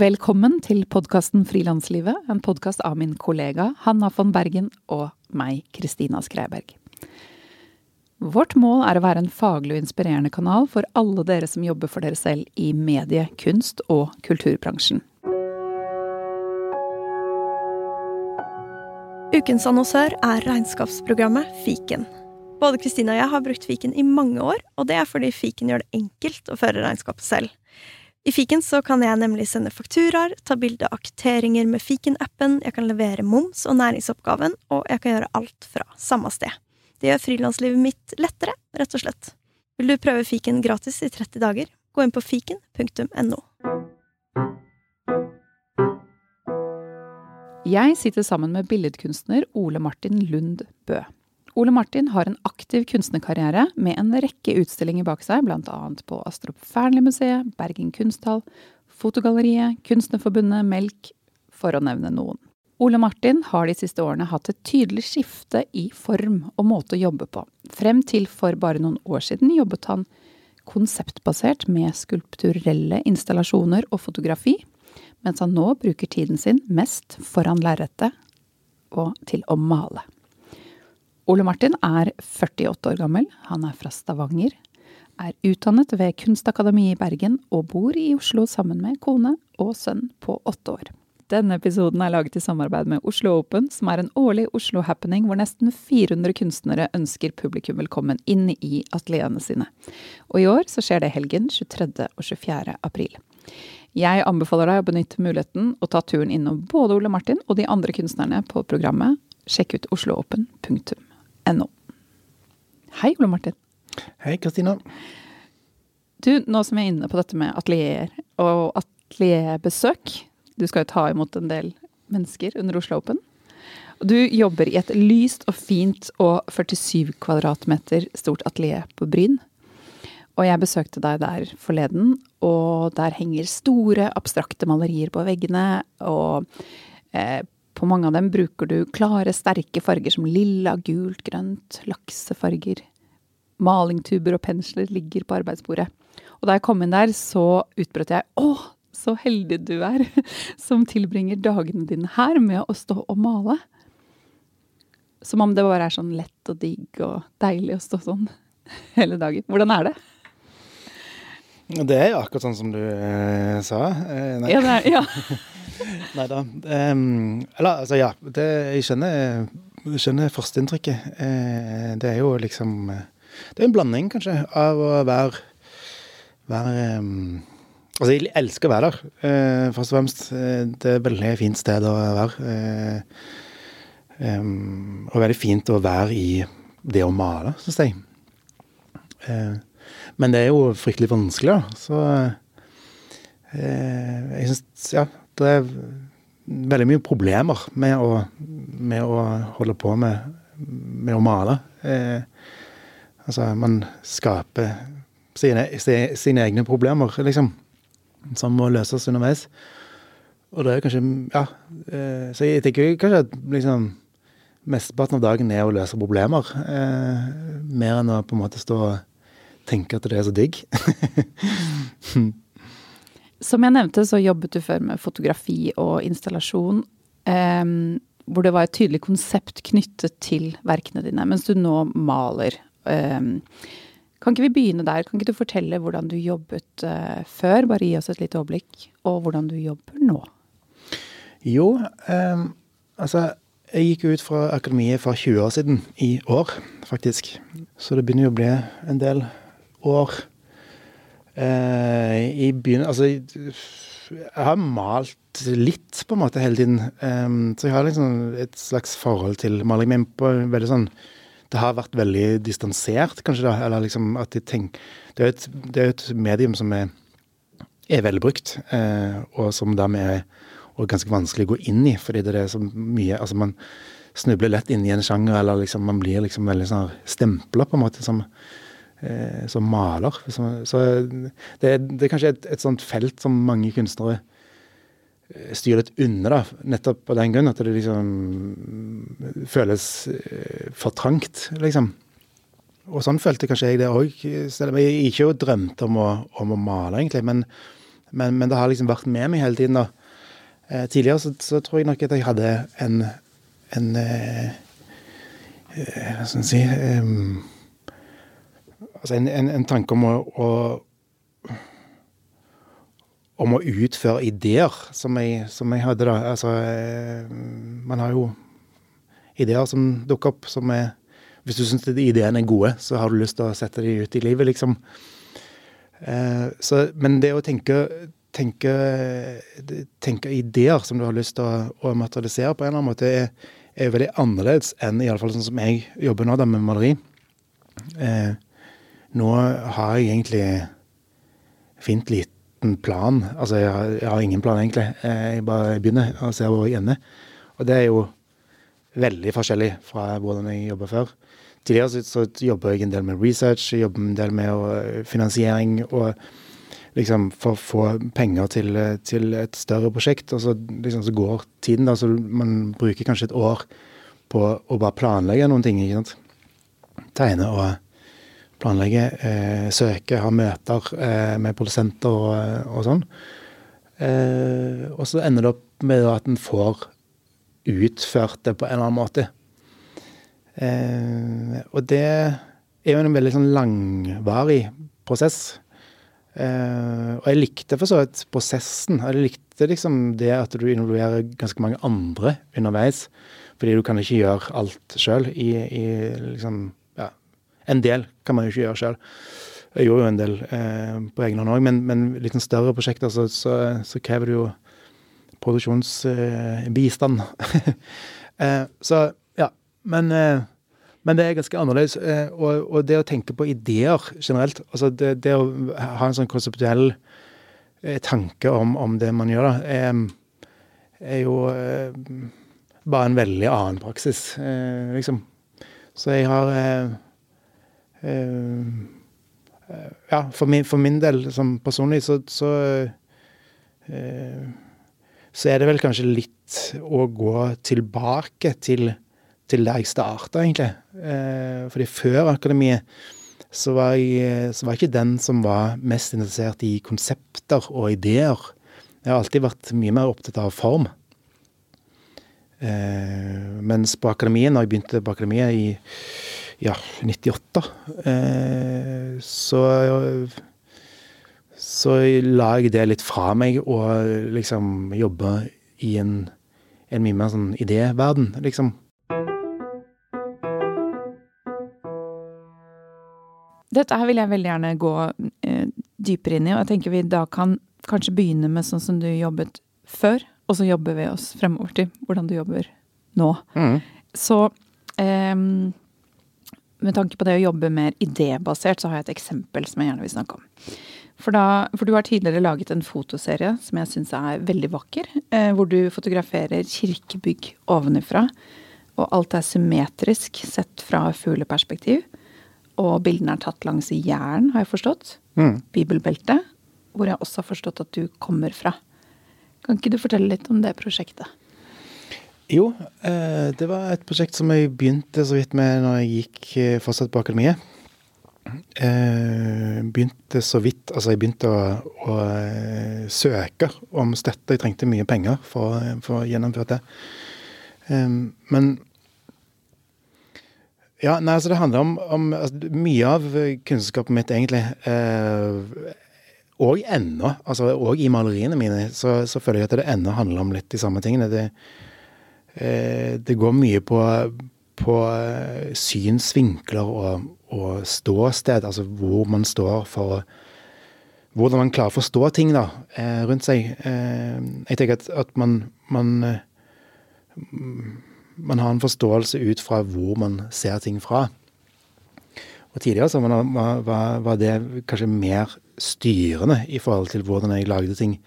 Velkommen til podkasten Frilanslivet, en podkast av min kollega Hanna von Bergen og meg, Kristina Skreiberg. Vårt mål er å være en faglig og inspirerende kanal for alle dere som jobber for dere selv i medie-, kunst- og kulturbransjen. Ukens annonsør er regnskapsprogrammet Fiken. Både Kristina og jeg har brukt Fiken i mange år, og det er fordi Fiken gjør det enkelt å føre regnskapet selv. I Fiken så kan jeg nemlig sende fakturaer, ta bilde av kvitteringer med Fiken-appen, jeg kan levere moms og næringsoppgaven, og jeg kan gjøre alt fra samme sted. Det gjør frilanslivet mitt lettere, rett og slett. Vil du prøve Fiken gratis i 30 dager? Gå inn på fiken.no. Jeg sitter sammen med billedkunstner Ole Martin Lund Bø. Ole Martin har en aktiv kunstnerkarriere med en rekke utstillinger bak seg, bl.a. på Astrup Fearnley-museet, Bergen kunsthall, Fotogalleriet, Kunstnerforbundet, Melk, for å nevne noen. Ole Martin har de siste årene hatt et tydelig skifte i form og måte å jobbe på. Frem til for bare noen år siden jobbet han konseptbasert med skulpturelle installasjoner og fotografi, mens han nå bruker tiden sin mest foran lerretet og til å male. Ole Martin er 48 år gammel, han er fra Stavanger, er utdannet ved Kunstakademiet i Bergen og bor i Oslo sammen med kone og sønn på åtte år. Denne episoden er laget i samarbeid med Oslo Open, som er en årlig Oslo-happening hvor nesten 400 kunstnere ønsker publikum velkommen inn i atelierene sine. Og i år så skjer det helgen 23. og 24. april. Jeg anbefaler deg å benytte muligheten og ta turen innom både Ole Martin og de andre kunstnerne på programmet. Sjekk ut osloopen.no. Hei, Ole Martin. Hei, Kristina. Du, nå som jeg er inne på dette med atelier og atelierbesøk Du skal jo ta imot en del mennesker under Oslo Open. Du jobber i et lyst og fint og 47 kvadratmeter stort atelier på Bryn. Og jeg besøkte deg der forleden, og der henger store, abstrakte malerier på veggene. Og eh, på mange av dem bruker du klare, sterke farger som lilla, gult, grønt, laksefarger. Malingtuber og pensler ligger på arbeidsbordet. Og da jeg kom inn der, så utbrøt jeg 'Å, så heldig du er', som tilbringer dagene dine her med å stå og male. Som om det bare er sånn lett og digg og deilig å stå sånn hele dagen. Hvordan er det? Det er jo akkurat sånn som du eh, sa. Eh. Ja, det er, ja. nei da. Um, eller, altså, ja. Det, jeg skjønner, skjønner førsteinntrykket. Uh, det er jo liksom eh, Det er en blanding, kanskje, av å være, være um, Altså, jeg elsker å være der, uh, først og fremst. Det er et veldig fint sted å være. Uh, um, og veldig fint å være i det å male, syns jeg. Men det er jo fryktelig vanskelig, da. Så jeg syns Ja, det er veldig mye problemer med å, med å holde på med, med å male. Eh, altså, man skaper sine, sine egne problemer, liksom. Som må løses underveis. Og det er kanskje Ja. Eh, så jeg tenker kanskje at liksom Mesteparten av dagen er å løse problemer. Eh, mer enn å på en måte stå og tenke at det er så digg. Som jeg nevnte, så jobbet du før med fotografi og installasjon. em, hvor det var et tydelig konsept knyttet til verkene dine, mens du nå maler. Em, kan ikke vi begynne der? Kan ikke du fortelle hvordan du jobbet eh, før? Bare gi oss et lite overblikk. Og hvordan du jobber nå. Jo, eh, altså Jeg gikk ut fra akademiet for 20 år siden. I år, faktisk. Så det begynner jo å bli en del år. Eh, I byen Altså, jeg, har malt litt, på en måte, hele tiden. Så jeg har liksom et slags forhold til maling. Men på veldig sånn Det har vært veldig distansert, kanskje, da. Eller liksom at de tenker Det er jo et, det er et medium som er er velbrukt, eh, og som dermed er ganske vanskelig å gå inn i, fordi det er så mye Altså, man snubler lett inn i en sjanger, eller liksom man blir liksom veldig sånn stempla, på en måte, som, som maler. Så, det, det, er kanskje et, et sånt felt som mange kunstnere eh, styrer litt unna, nettopp på den grunn at det liksom føles eh, for trangt, liksom. Og sånn følte kanskje jeg det òg, selv om jeg ikke drømte om å, om å male, egentlig. Men, men, men, det har liksom vært med meg hele tiden. da. Eh, tidligere så, så, tror jeg nok at jeg hadde en, en eh, eh Hva skal en si um, Altså en, en, en, tanke om å, å, om å utføre ideer, som jeg, som jeg hadde, da. Altså eh, Man har jo ideer som dukker opp, som er Hvis du syns ideene er gode, så har du lyst til å sette dem ut i livet, liksom. Eh, så, men det å tenke tenke, tenke, ideer som du har lyst til å, å materialisere på en eller annen måte, er, er veldig annerledes enn iallfall sånn som jeg jobber nå da med maleri. Eh, nå har jeg egentlig fint liten plan. Altså, jeg har, jeg har ingen plan, egentlig. Eh, jeg bare begynner og ser hvor jeg ender. Og det er jo veldig forskjellig fra hvordan jeg jobba før. Tidligere så, så jobber jeg en del med research, jobber en del med finansiering. og liksom for å få penger til, til, et større prosjekt. Og så, liksom, så, går tiden, da, så man bruker kanskje et år på å bare planlegge noen ting. ikke sant? Tegne og planlegge, eh, søke, ha møter eh, med produsenter og, og sånn. Eh, og så ender det opp med at en får utført det på en eller annen måte. Eh, og det er jo en veldig sånn langvarig prosess. Uh, og jeg likte for så vidt prosessen. Jeg likte liksom det at du involverer ganske mange andre underveis. Fordi du kan ikke gjøre alt sjøl i, i, liksom en del kan man jo ikke gjøre sjøl. Jeg gjorde jo en del eh, på egen hånd òg, men, men litt sånn større prosjekter så, så, så krever det jo produksjonsbistand. Uh, så ja. Men men det er ganske annerledes. Eh, og, og, det å tenke på ideer generelt, altså det, det å ha en sånn konseptuell eh, tanke om, om, det man gjør, da, er, er jo eh, bare en veldig annen praksis, liksom. Så jeg har Ja, for min, for min del, som personlig, så, så så er det vel kanskje litt å gå tilbake til til der jeg starta, egentlig. Eh, fordi før akademiet så var, jeg, så var jeg ikke den som var mest interessert i konsepter og ideer. Jeg har alltid vært mye mer opptatt av form. Eh, mens på akademiet, når jeg begynte på akademiet i ja, 98, eh, så så la jeg det litt fra meg og liksom jobbe i en, en mye mer sånn idéverden, liksom. Dette her vil jeg veldig gjerne gå eh, dypere inn i, og jeg tenker vi da kan kanskje begynne med sånn som du jobbet før, og så jobber vi oss fremover til hvordan du jobber nå. Mm. Så eh, med tanke på det å jobbe mer idébasert, så har jeg et eksempel som jeg gjerne vil snakke om. For, da, for du har tidligere laget en fotoserie som jeg syns er veldig vakker. Eh, hvor du fotograferer kirkebygg ovenifra. Og alt er symmetrisk sett fra fugleperspektiv. Og bildene er tatt langs Jæren, har jeg forstått. Mm. Bibelbeltet. Hvor jeg også har forstått at du kommer fra. Kan ikke du fortelle litt om det prosjektet? Jo, eh, det var et prosjekt som jeg begynte så vidt med når jeg gikk eh, fortsatt på akademiet. Eh, begynte så vidt Altså, jeg begynte å, å søke om støtte. Jeg trengte mye penger for, for å gjennomføre det. Men ja, nei, altså Det handler om, om altså, mye av kunnskapen mitt, egentlig. Eh, og ennå, altså og i maleriene mine, så, så, føler jeg at det ennå handler om litt de samme tingene. Det, det går mye på, på eh, synsvinkler og, og, ståsted, altså hvor man står for Hvordan man klarer å forstå ting da, eh, rundt seg. Eh, jeg tenker at, at man, man man har en forståelse ut fra hvor man ser ting fra. Og Tidligere så var, var, var det kanskje mer styrende i forhold til hvordan jeg lagde ting,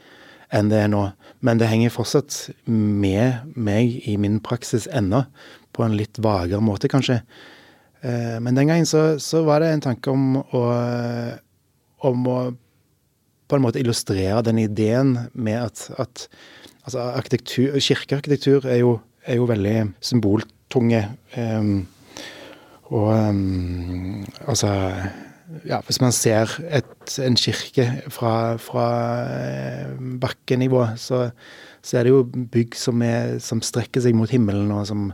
enn det er nå. Men det henger fortsatt med meg i min praksis ennå, på en litt vagere måte, kanskje. Eh, men den gangen så, så var det en tanke om å, om å på en måte illustrere den ideen med at, at altså arkitektur, kirkearkitektur er jo, er jo veldig symboltunge. Um, og um, altså ja, Hvis man ser et, en kirke fra, fra eh, bakkenivå, så, så, er det jo bygg som, er, som, strekker seg mot himmelen, og som,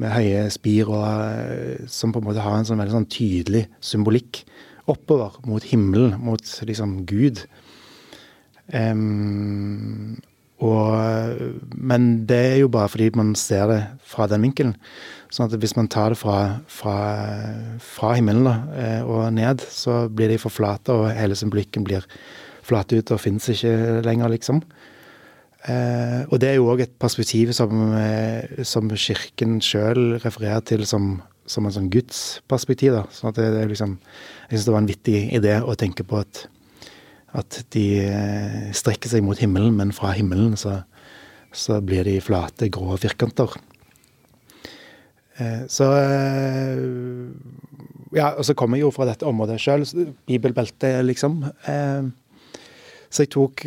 med høye spir, og eh, som på en måte har en sånn veldig sånn tydelig symbolikk oppover mot himmelen, mot liksom Gud. Um, og, men det er jo bare fordi man ser det fra den vinkelen. Sånn at hvis man tar det fra, fra, fra himmelen da, eh, og ned, så blir de for flate, og hele symbolikken blir flate ut og finnes ikke lenger, liksom. Eh, og det er jo òg et perspektiv som, eh, som Kirken sjøl refererer til som, som en sånn gudsperspektiv. sånn at det, det er liksom, Jeg syns det var en vittig idé å tenke på at at de eh, strekker seg mot himmelen, men fra himmelen så, så blir de flate, grå firkanter. Eh, så eh, Ja, og så kommer jeg jo fra dette området sjøl, bibelbeltet, liksom. Så jeg tok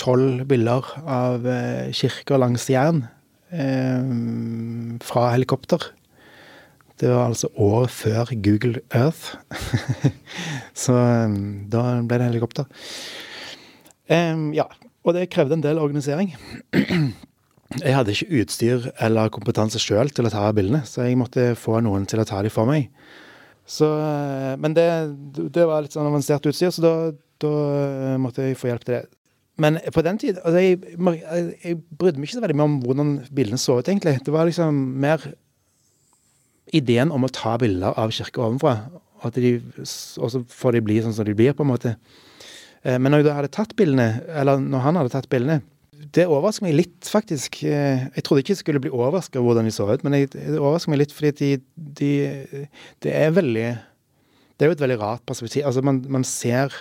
tolv bilder av kirker langs Jæren fra helikopter. Det var altså året før Google Earth. så um, da ble det helikopter. Um, ja, og det krevde en del organisering. jeg hadde ikke utstyr eller kompetanse sjøl til å ta bildene, så jeg måtte få noen til å ta dem for meg. Så, uh, men det, det, var litt sånn avansert utstyr, så da, da, uh, måtte jeg få hjelp til det. Men på den tid altså jeg, jeg, jeg brydde meg ikke så veldig mye om hvordan bildene så ut, egentlig. Det var liksom mer ideen om å ta bilder av kirka ovenfra, og, så får de bli sånn som de blir, på en måte. Eh, men når jeg hadde tatt bildene, eller når han hadde tatt bildene, det overrasker meg litt, faktisk. Eh, jeg trodde ikke jeg skulle bli overraska over hvordan de så ut, men det overrasker meg litt fordi de, de, Det er veldig Det er jo et veldig rart perspektiv. Altså, man, man ser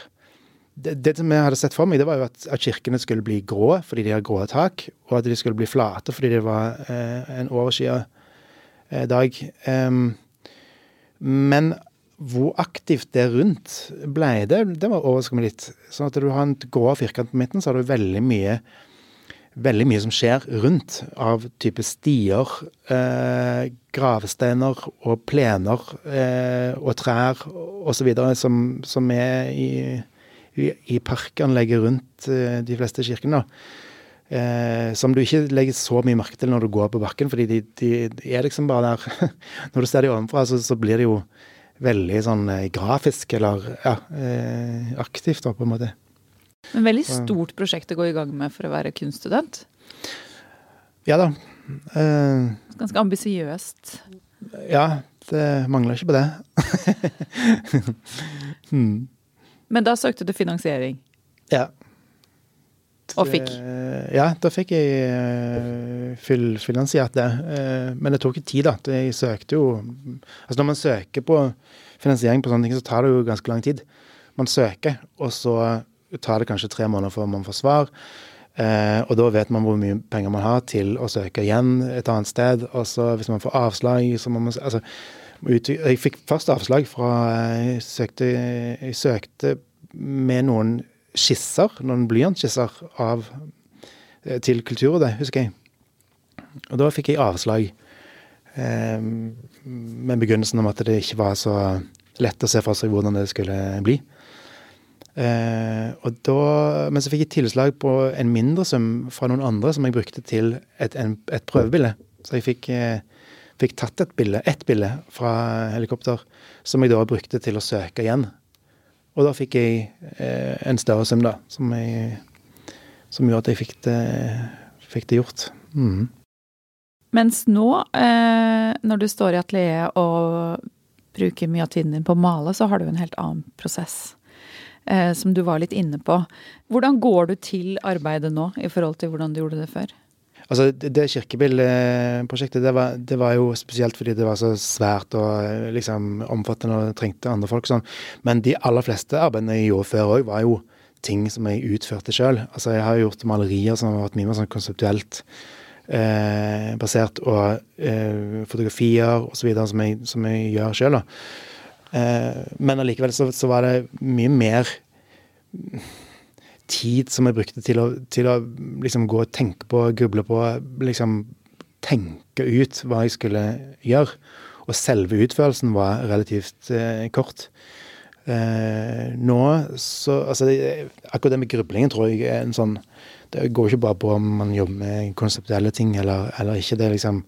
det, det, som jeg hadde sett for meg, det var jo at, at, kirkene skulle bli grå fordi de har grå tak, og at de skulle bli flate fordi det var eh, en overskya dag. Men hvor aktivt det rundt ble, det, det var overraskende litt. Sånn at du har en grå firkant på midten, så har du veldig mye veldig mye som skjer rundt av type stier, eh, gravesteiner og plener eh, og trær osv. Som, som er i, i, i parkanlegget rundt eh, de fleste kirkene. da eh, som du ikke legger så mye merke til når du går på bakken, fordi de, de, de er liksom bare der. når du ser dem ovenfra, så, så, blir det jo veldig sånn eh, grafisk, eller ja, eh, aktivt, da, på en måte. Men veldig stort prosjekt å gå i gang med for å være kunststudent? Ja da. Eh, Ganske ambisiøst? Ja, det mangler ikke på det. hmm. Men da søkte du finansiering? Ja. Og fikk? Eh, ja, da fikk jeg uh, fullfinansiert det. Uh, men det tok jo tid, da. Jeg søkte jo Altså når man søker på finansiering på sånne ting, så tar det jo ganske lang tid. Man søker, og så tar det kanskje tre måneder før man får svar. Og da vet man hvor mye penger man har til å søke igjen et annet sted. Og så hvis man får avslag, så må man Altså, jeg fikk først avslag fra Jeg søkte, jeg søkte med noen skisser, noen blyantskisser av, eh, til Kulturrådet, husker jeg. Og da fikk jeg avslag eh, med begrunnelsen om at det ikke var så lett å se for seg hvordan det skulle bli. Eh, da, men så fikk jeg tilslag på en mindre sum fra noen andre som jeg brukte til et, en, et prøvebilde. Så jeg fikk, eh, fikk tatt et bilde, ett bilde fra helikopter som jeg da brukte til å søke igjen. Og da fikk jeg eh, en større sum, da, som, jeg, som, gjorde at jeg fikk det, fikk det gjort. Mm. Mens nå, eh, når du står i atelieret og bruker mye av tiden din på å male, så har du en helt annen prosess. Eh, som du var litt inne på. Hvordan går du til arbeidet nå, i forhold til hvordan du gjorde det før? Altså, det, kirkebillprosjektet, det det var jo spesielt fordi det var så svært og eh, liksom omfattende og trengte andre folk sånn. Men de aller fleste arbeidene jeg gjorde før òg, var jo ting som jeg utførte sjøl. Altså, jeg har gjort malerier som har vært mye mer sånn konseptuelt eh, basert, og eh, fotografier osv. Som, jeg, som jeg gjør sjøl, Eh, men allikevel så, så var det mye mer tid som jeg brukte til å, til å liksom gå og tenke på, gruble på, liksom tenke ut hva jeg skulle gjøre. Og selve utførelsen var relativt eh, kort. Eh, nå så Altså, akkurat det med grublingen tror jeg er en sånn Det går ikke bare på om man jobber med konseptuelle ting eller, eller ikke. Det er liksom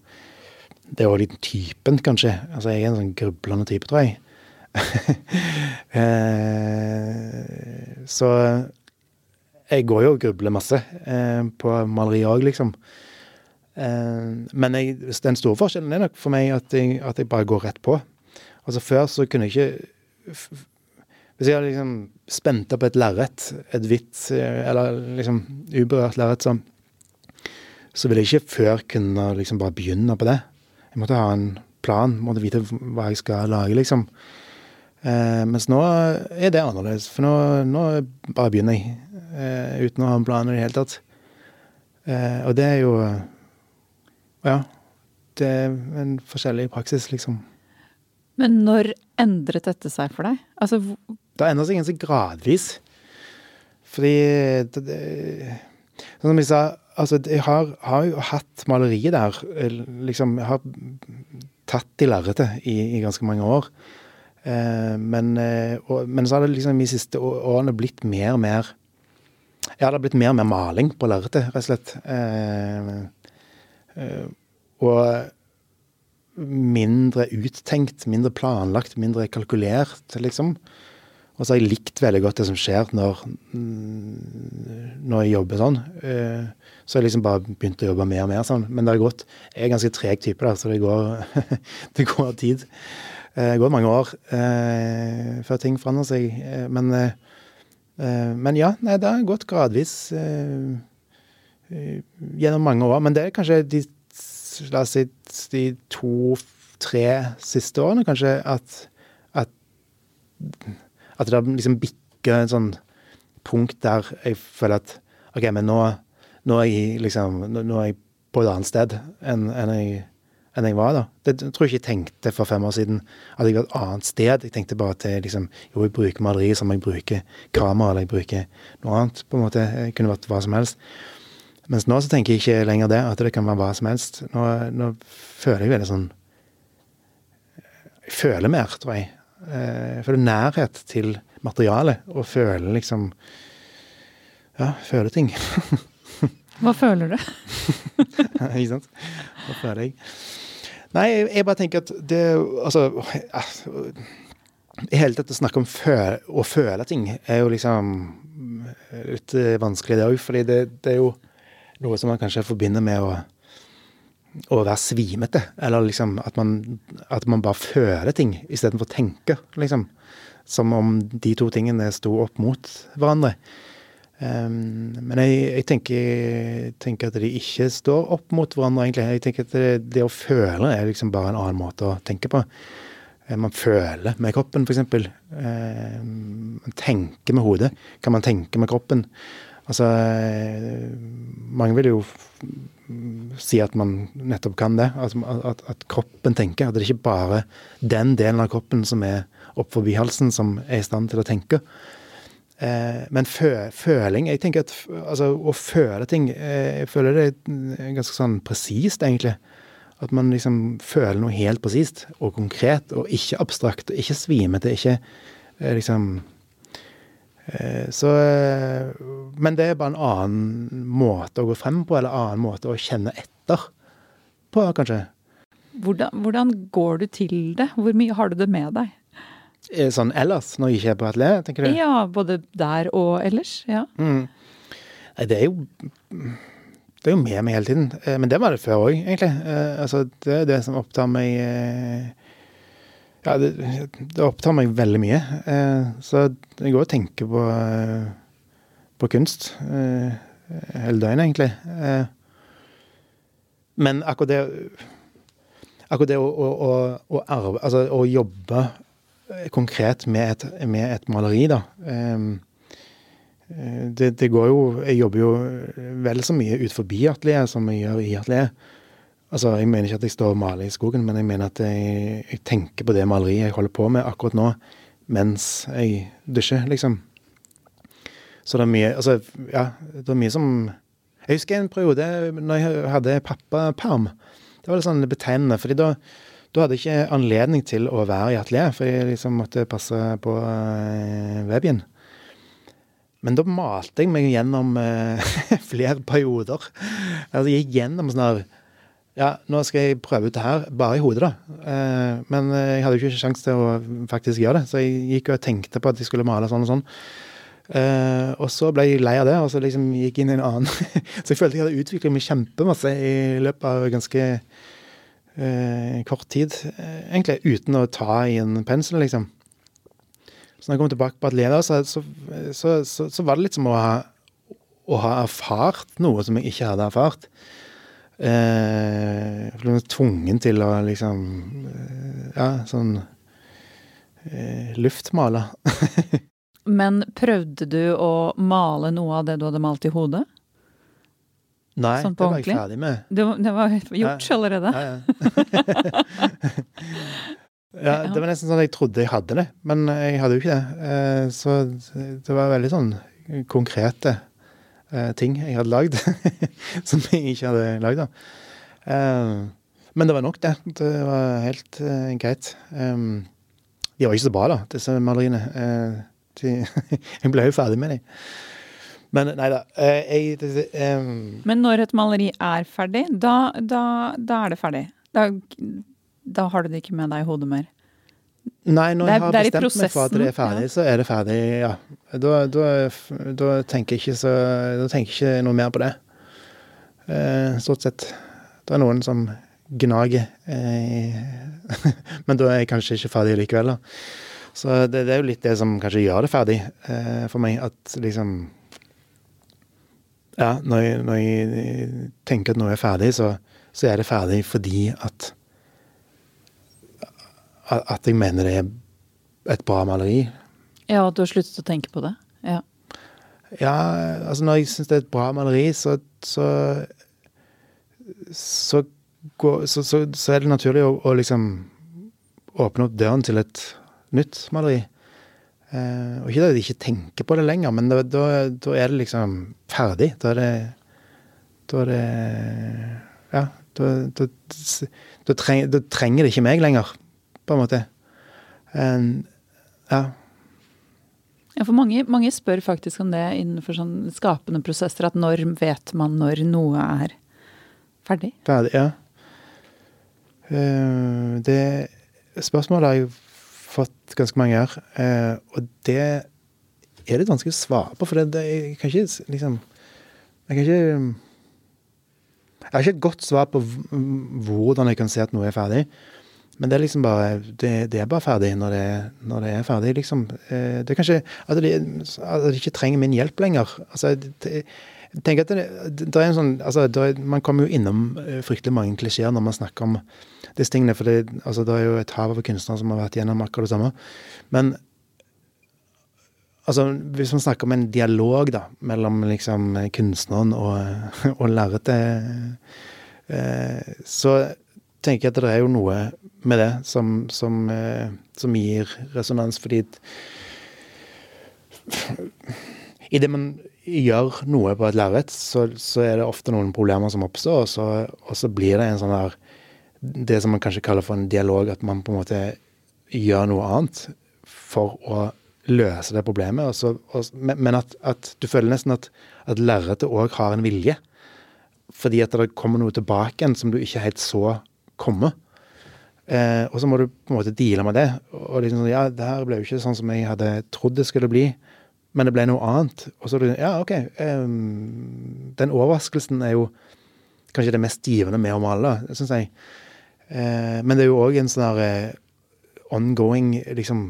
Det er òg litt typen, kanskje. Altså, jeg er en sånn grublende type, tror jeg. eh, så jeg går jo og grubler masse eh, på maleri òg, liksom. Eh, men jeg, den store forskjellen er nok for meg at jeg, at jeg, bare går rett på. Altså Før så kunne jeg ikke Hvis jeg hadde liksom spent opp et lerret, et hvitt eh, eller liksom uberørt lerret, så, så ville jeg ikke før kunne liksom bare begynne på det. Jeg måtte ha en plan, måtte vite hva jeg skal lage, liksom. Eh, mens nå er det annerledes, for nå, nå bare begynner jeg eh, uten å ha en plan i det hele tatt. Eh, og det er jo Ja. Det er en forskjellig praksis, liksom. Men når endret dette seg for deg? Altså Det har endret seg ganske gradvis. Fordi det, det, Sånn som jeg sa, altså jeg har, har jo hatt maleriet der. Liksom, jeg har tatt i lerretet i, i ganske mange år. Eh, men, eh, og, men, så har det liksom de siste årene blitt mer og mer Ja, det har blitt mer og mer maling på lerretet, rett og slett. Eh, og mindre uttenkt, mindre planlagt, mindre kalkulert, liksom. Og så har jeg likt veldig godt det som skjer når, når jeg jobber sånn. Så har jeg liksom bare begynt å jobbe mer og mer sånn. Men det har gått Jeg er ganske treg type, da, så det går, det går tid. Det går mange år eh, før ting forandrer seg. Eh, men, eh, men ja, nei, det har gått gradvis gjennom mange år. Men det er kanskje de, la oss si, de to-tre siste årene kanskje at, at, at det liksom bikker en sånn punkt der jeg føler at OK, men nå, nå er jeg liksom Nå er jeg på et annet sted enn, enn jeg enn jeg var da. Det tror jeg ikke jeg tenkte for fem år siden, at jeg var et annet sted. Jeg tenkte bare at jeg liksom, jo, jeg bruker maleri som jeg bruker kamera, eller jeg bruker noe annet. på en måte. Det kunne vært hva som helst. Mens nå så tenker jeg ikke lenger det, at det kan være hva som helst. Nå, nå føler jeg veldig sånn Jeg føler mer, tror jeg. Eh, jeg føler nærhet til materialet, og føler liksom Ja, føler ting. Hva føler du? ikke sant? Hva føler jeg? Nei, jeg bare tenker at det Altså I hele å snakke om føle, å føle ting er jo liksom litt vanskelig, det òg. Fordi det, det, er jo noe som man kanskje forbinder med å, å være svimete. Eller liksom at man, at man bare føler ting istedenfor å tenke, liksom. Som om de to tingene sto opp mot hverandre. Um, men jeg, jeg tenker, tenker, at de ikke står opp mot hverandre, egentlig. Jeg tenker at det, det, å føle er liksom bare en annen måte å tenke på. Uh, man føler med kroppen, f.eks. Uh, man tenker med hodet. Kan man tenke med kroppen? Altså uh, Mange vil jo si at man nettopp kan det. At, at, at, kroppen tenker. At det er ikke bare den delen av kroppen som er opp forbi halsen, som er i stand til å tenke. Eh, men fø, føling Jeg tenker at altså, å føle ting eh, Jeg føler det er ganske sånn presist, egentlig. At man liksom føler noe helt presist og konkret, og ikke abstrakt, og ikke svimete. Ikke eh, liksom Så Men det er bare en annen måte å gå frem på, eller en annen måte å kjenne etter på, kanskje. Hvordan, hvordan går du til det? Hvor mye har du det med deg? Eh, sånn ellers, når jeg ikke er på atelier, tenker du? Ja, både der og ellers. ja. Mm. Nei, det er jo Det er jo med meg hele tiden. Eh, men det var det før òg, egentlig. Eh, altså, det er det som opptar meg Ja, det, det opptar meg veldig mye. Så jeg går og tenker på, på kunst hele døgnet, egentlig. Men akkurat det Akkurat det å, å, å, å, arve, altså, å jobbe konkret med et, med et maleri, da um, det, det, går jo Jeg jobber jo vel så mye ut forbi atelieret som jeg gjør i atelieret. Altså, jeg mener ikke at jeg står og maler i skogen, men jeg mener at jeg, jeg tenker på det maleriet jeg holder på med akkurat nå, mens jeg dusjer, liksom. Så det er mye Altså, ja, det er mye som Jeg husker en periode når jeg hadde pappaperm. Det var litt sånn betegnende, fordi da, da hadde jeg ikke anledning til å være i atelier, for jeg liksom måtte passe på uh, babyen. Men da malte jeg meg gjennom uh, flere perioder. Altså, jeg gikk gjennom sånn her ja, nå skal jeg prøve ut det her, bare i hodet, da. Uh, men jeg hadde jo ikke sjanse til å faktisk gjøre det, så jeg gikk og tenkte på at jeg skulle male sånn og sånn. Uh, og så ble jeg lei av det, og så liksom gikk jeg inn i en annen. så jeg følte jeg hadde utviklet meg kjempemasse i løpet av ganske eh, kort tid, egentlig, uten å ta i en pensel, liksom. Så når jeg kom tilbake på atelieret, så, så, så, så, var det litt som å ha, å ha erfart noe som jeg ikke hadde erfart eh, ble tvungen til å liksom eh, Ja, sånn eh, luftmale. Men prøvde du å male noe av det du hadde malt i hodet? Nei, sånn det var jeg ferdig med. Det, det var gjort ja. allerede? Ja, ja. ja, det var nesten sånn at jeg trodde jeg hadde det, men jeg hadde jo ikke det. Eh, så det var veldig sånn konkrete uh, ting jeg hadde lagd som jeg ikke hadde lagd. da. men det var nok, det. Det var helt greit. De var ikke så bra, da, disse maleriene. Jeg ble jo ferdig med dem. Men nei da. Jeg, jeg, um, Men når et maleri er ferdig, da, da, da er det ferdig? Da, da har du det ikke med deg i hodet mer? Nei, når jeg har bestemt meg for at det er ferdig, ja. så er det ferdig, ja. Da, tenker jeg ikke så Da tenker jeg ikke noe mer på det. Eh, stort sett. Det er noen som gnager. Eh, men da er jeg kanskje ikke ferdig likevel, da. Så det, det, er jo litt det som kanskje gjør det ferdig eh, for meg. At liksom Ja, når jeg, når jeg tenker at noe er ferdig, så, så er det ferdig fordi at at jeg mener det er et bra maleri. Ja, at du har sluttet å tenke på det? Ja. Ja, altså når jeg syns det er et bra maleri, så så, så, så, så er det naturlig å, å, liksom åpne opp døren til et nytt maleri. Eh, og ikke at de ikke tenker på det lenger, men da, da, da er det liksom ferdig. Da er det Da er det Ja, da, treng, trenger det ikke meg lenger på en måte. Um, ja. Ja, for mange, mange, spør faktisk om det innenfor sånn skapende prosesser. At når vet man når noe er ferdig? Ferdig, ja. Uh, det spørsmålet har jeg fått ganske mange år, Uh, og det er litt vanskelig å svare på, for det, det, jeg kan ikke liksom Jeg kan ikke Jeg har ikke et godt svar på hvordan jeg kan se at noe er ferdig. Men det er liksom bare Det, det er bare ferdig når det, når det, er ferdig, liksom. Eh, det er kanskje at de, at de ikke trenger min hjelp lenger. Altså, det, tenker at det, det, er en sånn altså, er, Man kommer jo innom eh, fryktelig mange klisjeer når man snakker om disse tingene. For det, altså, det er jo et hav av kunstnere som har vært gjennom akkurat det samme. Men altså, hvis man snakker om en dialog da, mellom liksom, kunstneren og, og lerretet, eh, så tenker jeg at det er jo noe med det som, som, eh, som gir resonans, fordi Idet man gjør noe på et lerret, så, så, er det ofte noen problemer som oppstår, og så, og så, blir det en sånn her Det som man kanskje kaller for en dialog, at man på en måte gjør noe annet for å løse det problemet. Så, og, men at, at, du føler nesten at, at lerretet òg har en vilje. Fordi at det kommer noe tilbake igjen som du ikke helt så komme. Eh, og så må du på en måte deale med det. Og liksom sånn, ja, det her ble jo ikke sånn som jeg hadde trodd det skulle bli, men det ble noe annet. Og så er det ja, OK. Um, den overraskelsen er jo kanskje det mest givende med å male, syns jeg. Uh, men det er jo òg en sånn der uh, ongoing, liksom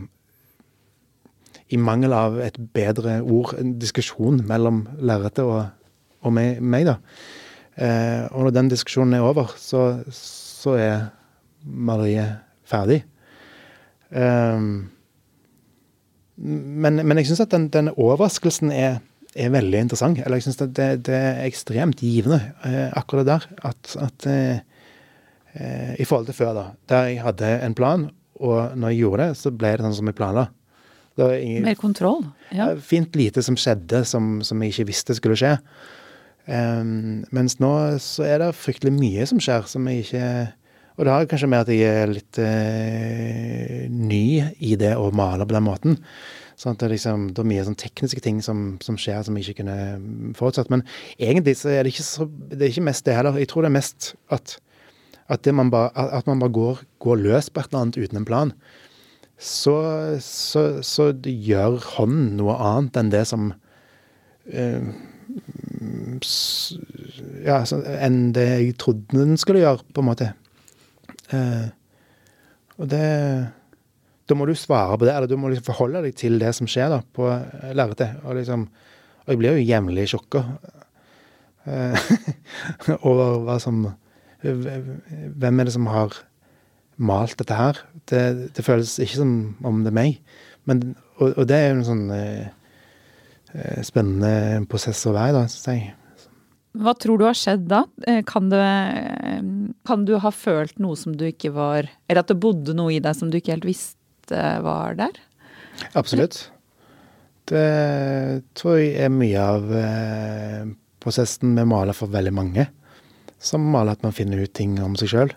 I mangel av et bedre ord, en diskusjon mellom lerretet og, og meg, meg, da. Uh, og når den diskusjonen er over, så, så er maleriet ferdig. Um, men, men, jeg syns at den, den overraskelsen er, er, veldig interessant. Eller jeg syns det, det, er ekstremt givende, eh, akkurat det der. At, at eh, eh, I forhold til før, da. Der jeg hadde en plan, og når jeg gjorde det, så ble det sånn som jeg planla. Mer kontroll? Ja. Fint lite som skjedde som, som jeg ikke visste skulle skje. Um, mens nå så er det fryktelig mye som skjer som jeg ikke Og det har kanskje med at jeg er litt eh, ny i det å male på den måten. Sånn at det, liksom, det er mye sånn tekniske ting som, som, skjer som jeg ikke kunne forutsatt. Men egentlig så er det ikke, så, det er ikke mest det heller. Jeg tror det er mest at, at, man, bare, at man bare går, går, løs på et eller annet uten en plan. Så, så, så gjør hånden noe annet enn det som eh, ja, enn det jeg trodde den skulle gjøre, på en måte. Uh, og det Da må du svare på det, eller du må liksom forholde deg til det som skjer da, på lerretet. Og, liksom, og jeg blir jo jevnlig sjokka eh, over hva som Hvem er det som har malt dette her? Det, det føles ikke som om det er meg. Men, og, og det er jo en sånn uh, Eh, spennende prosess å være i, da, syns jeg. Hva tror du har skjedd da? Eh, kan, eh, kan, du ha følt noe som du ikke var Eller at det bodde noe i deg som du ikke helt visste var der? Absolutt. Det tror jeg er mye av prosessen med å male for veldig mange. Som maler at man finner ut ting om seg sjøl.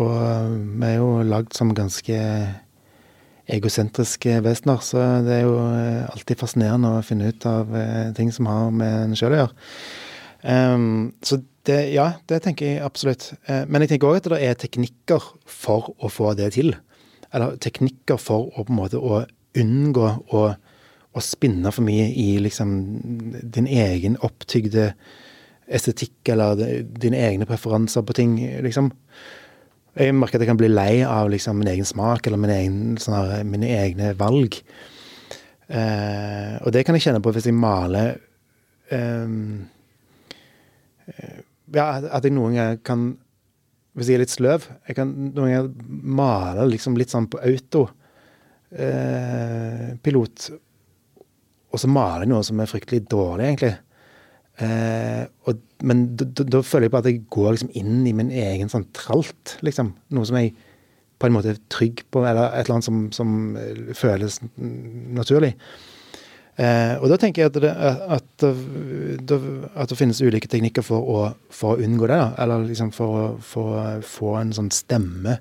og vi er jo lagd som ganske egosentriske vesener. Så det er jo eh, alltid fascinerende å finne ut av eh, ting som har med en sjøl å gjøre. Um, så det, ja, det tenker jeg absolutt. Uh, men jeg tenker òg at det er teknikker for å få det til. Eller teknikker for å på en måte å unngå å, å spinne for mye i liksom din egen opptygde estetikk eller dine egne preferanser på ting, liksom. Jeg merker at jeg kan bli lei av liksom, min egen smak eller min egen, sånne, mine egne valg. Uh, og det kan jeg kjenne på hvis jeg maler um, Ja, at jeg noen ganger kan Hvis jeg er litt sløv, jeg kan noen ganger male liksom litt sånn på autopilot. Eh, og så maler jeg noe som er fryktelig dårlig, egentlig. Eh, og, men da føler jeg på at jeg går liksom inn i min egen sånn tralt, liksom. Noe som jeg på en måte er trygg på, eller et eller annet som, som eh, føles naturlig. Eh, og da tenker jeg at det, at, det, at det, finnes ulike teknikker for å, for å unngå det. Da. Eller liksom for å få en sånn stemme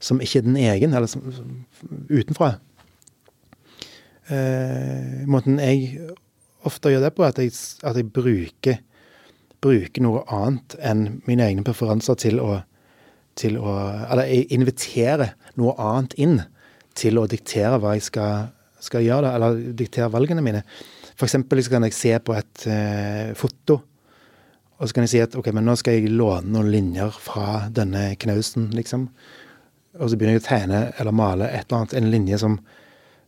som ikke er den egen, eller som, utenfra. Eh, måten jeg ofte gjør det på, at jeg, at jeg bruker, bruker, noe annet enn mine egne preferanser til å, til å Eller jeg inviterer noe annet inn til å diktere hva jeg skal, skal gjøre, eller diktere valgene mine. For eksempel så kan jeg se på et eh, foto, og så kan jeg si at ok, men nå skal jeg låne noen linjer fra denne knausen, liksom. Og så begynner jeg å tegne eller male et eller annet, en linje som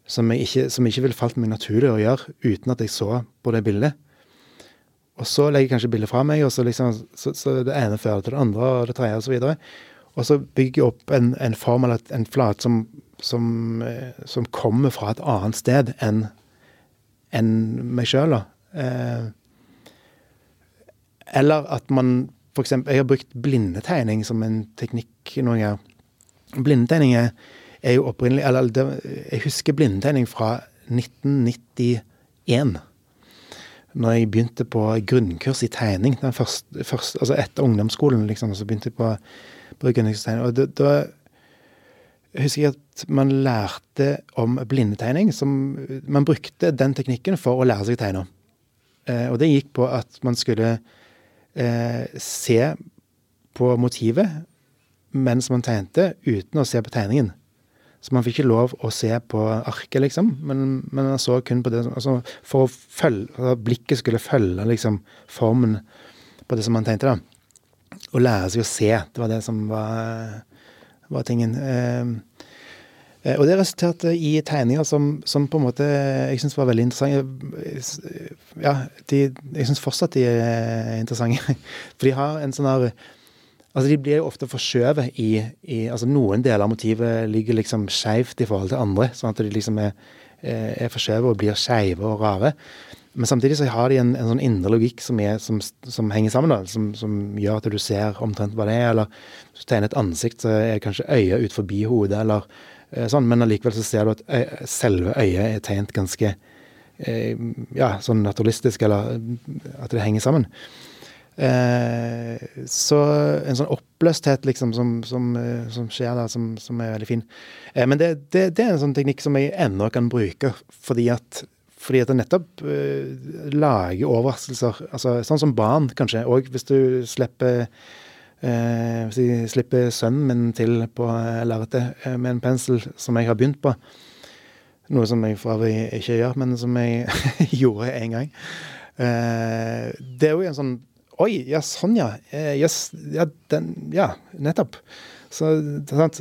som, ikke, som ikke ville falt meg naturlig å gjøre uten at jeg så på det bildet. Og så legger jeg kanskje bildet fra meg, og så, liksom, så, så det ene fører til det andre og det tredje osv. Og, og så bygger jeg opp en, en form eller en flat som, som, eh, som, kommer fra et annet sted enn en meg sjøl. Eh, eller at man eksempel, Jeg har brukt blindetegning som en teknikk noen ganger. Blindetegning er er jo opprinnelig Eller jeg husker blindetegning fra 1991. Når jeg begynte på grunnkurs i tegning. Den første, første, altså etter ungdomsskolen, liksom, så begynte jeg på, på grunnkurstegning. Og da husker jeg at man lærte om blindetegning. Som, man brukte den teknikken for å lære seg å tegne. Eh, og det gikk på at man skulle eh, se på motivet mens man tegnte, uten å se på tegningen. Så man fikk ikke lov å se på arket, liksom, men, men man så kun på det altså For å følge altså Blikket skulle følge liksom formen på det som man tenkte, da. Å lære seg å se. Det var det som var, var tingen. Eh, Eh, og det resulterte i tegninger som, som på en måte jeg syns var veldig interessante. Ja, de, jeg syns fortsatt de er interessante. For de har en sånn her Altså, de blir jo ofte forskjøvet i, i Altså, noen deler av motivet ligger liksom skeivt i forhold til andre, sånn at de liksom er, er forskjøvet og blir skeive og rare. Men samtidig så har de en, en sånn indre logikk som, er, som, som henger sammen, da, som, som, gjør at du ser omtrent hva det er. Eller hvis du tegner et ansikt, så er kanskje øyet ut forbi hodet, eller Eh, sånn, men allikevel så ser du at øy, eh, selve øyet er tegnet ganske eh, ja, sånn naturalistisk, eller at det henger sammen. Eh, så en sånn oppløsthet liksom som, som, som skjer der, som, som, er veldig fin. Eh, men det, det, det, er en sånn teknikk som jeg ennå kan bruke, fordi at, fordi at det nettopp eh, lager overraskelser. Altså, sånn som barn, kanskje. Og hvis du slipper eh, hvis jeg slipper sønnen min til på eh, lerretet eh, med en pensel som jeg har begynt på, noe som jeg for øvrig ikke gjør, men som jeg gjorde en gang eh, Det er jo en sånn Oi, ja, sånn, ja. Eh, yes, ja, den, ja, nettopp. Så, sant,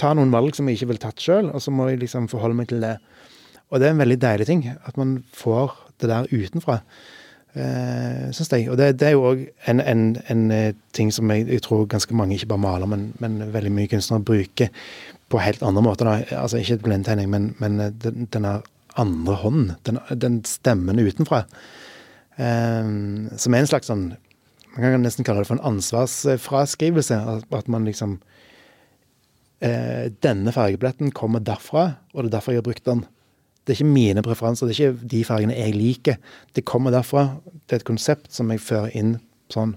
ta noen valg som jeg ikke ville tatt sjøl, og så må jeg liksom forholde meg til det. Og det er en veldig deilig ting, at man får det der utenfra eh, syns jeg. Og det, det er jo òg en, en, en, eh, ting som jeg, jeg, tror ganske mange, ikke bare maler, men, men, veldig mye kunstnere bruker på helt andre måter. Da. Altså ikke blindtegning, men, men eh, den, denne andre hånden. Den, den stemmen utenfra. Eh, som er en slags sånn Man kan nesten kalle det for en ansvarsfraskrivelse. At man liksom eh, Denne fargebilletten kommer derfra, og det er derfor jeg har brukt den. Det er ikke mine preferanser, det er ikke de fargene jeg liker. Det kommer derfra. Det er et konsept som jeg fører inn sånn.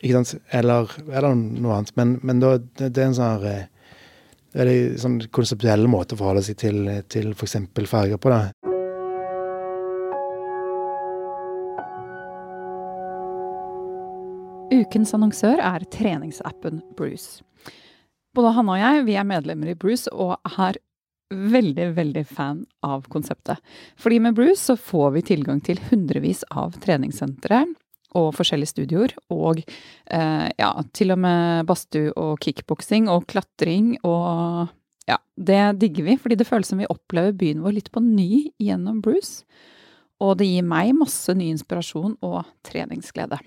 Ikke sant? Eller, eller noe annet. Men, men da, det, det, er en sånn eh, en sånn konseptuell måte å forholde seg til, til f.eks. farger på. det. Ukens annonsør er treningsappen Bruce. Både Hanne og jeg vi er medlemmer i Bruce og er veldig, veldig fan av konseptet. Fordi med Bruce så får vi tilgang til hundrevis av treningssentre og forskjellige studioer, og eh, ja, til og med badstue og kickboksing og klatring og ja, det digger vi, fordi det føles som vi opplever byen vår litt på ny gjennom Bruce. Og det gir meg masse ny inspirasjon og treningsglede.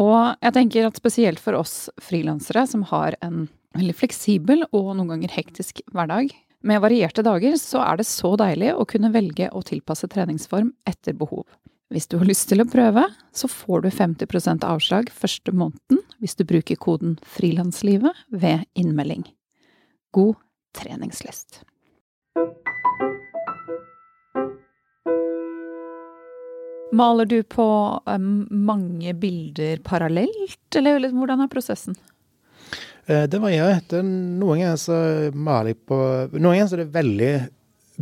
Og jeg tenker at spesielt for oss frilansere som har en veldig fleksibel og noen ganger hektisk hverdag, med varierte dager så er det så deilig å kunne velge å tilpasse treningsform etter behov. Hvis du har lyst til å prøve, så får du 50% avslag første måneden hvis du bruker koden Frilanslivet ved innmelding. God treningslyst! Maler du på um, mange bilder parallelt, eller hvordan er prosessen? Eh, det varierer. Det noen ganger så maler jeg på Noen ganger så er det veldig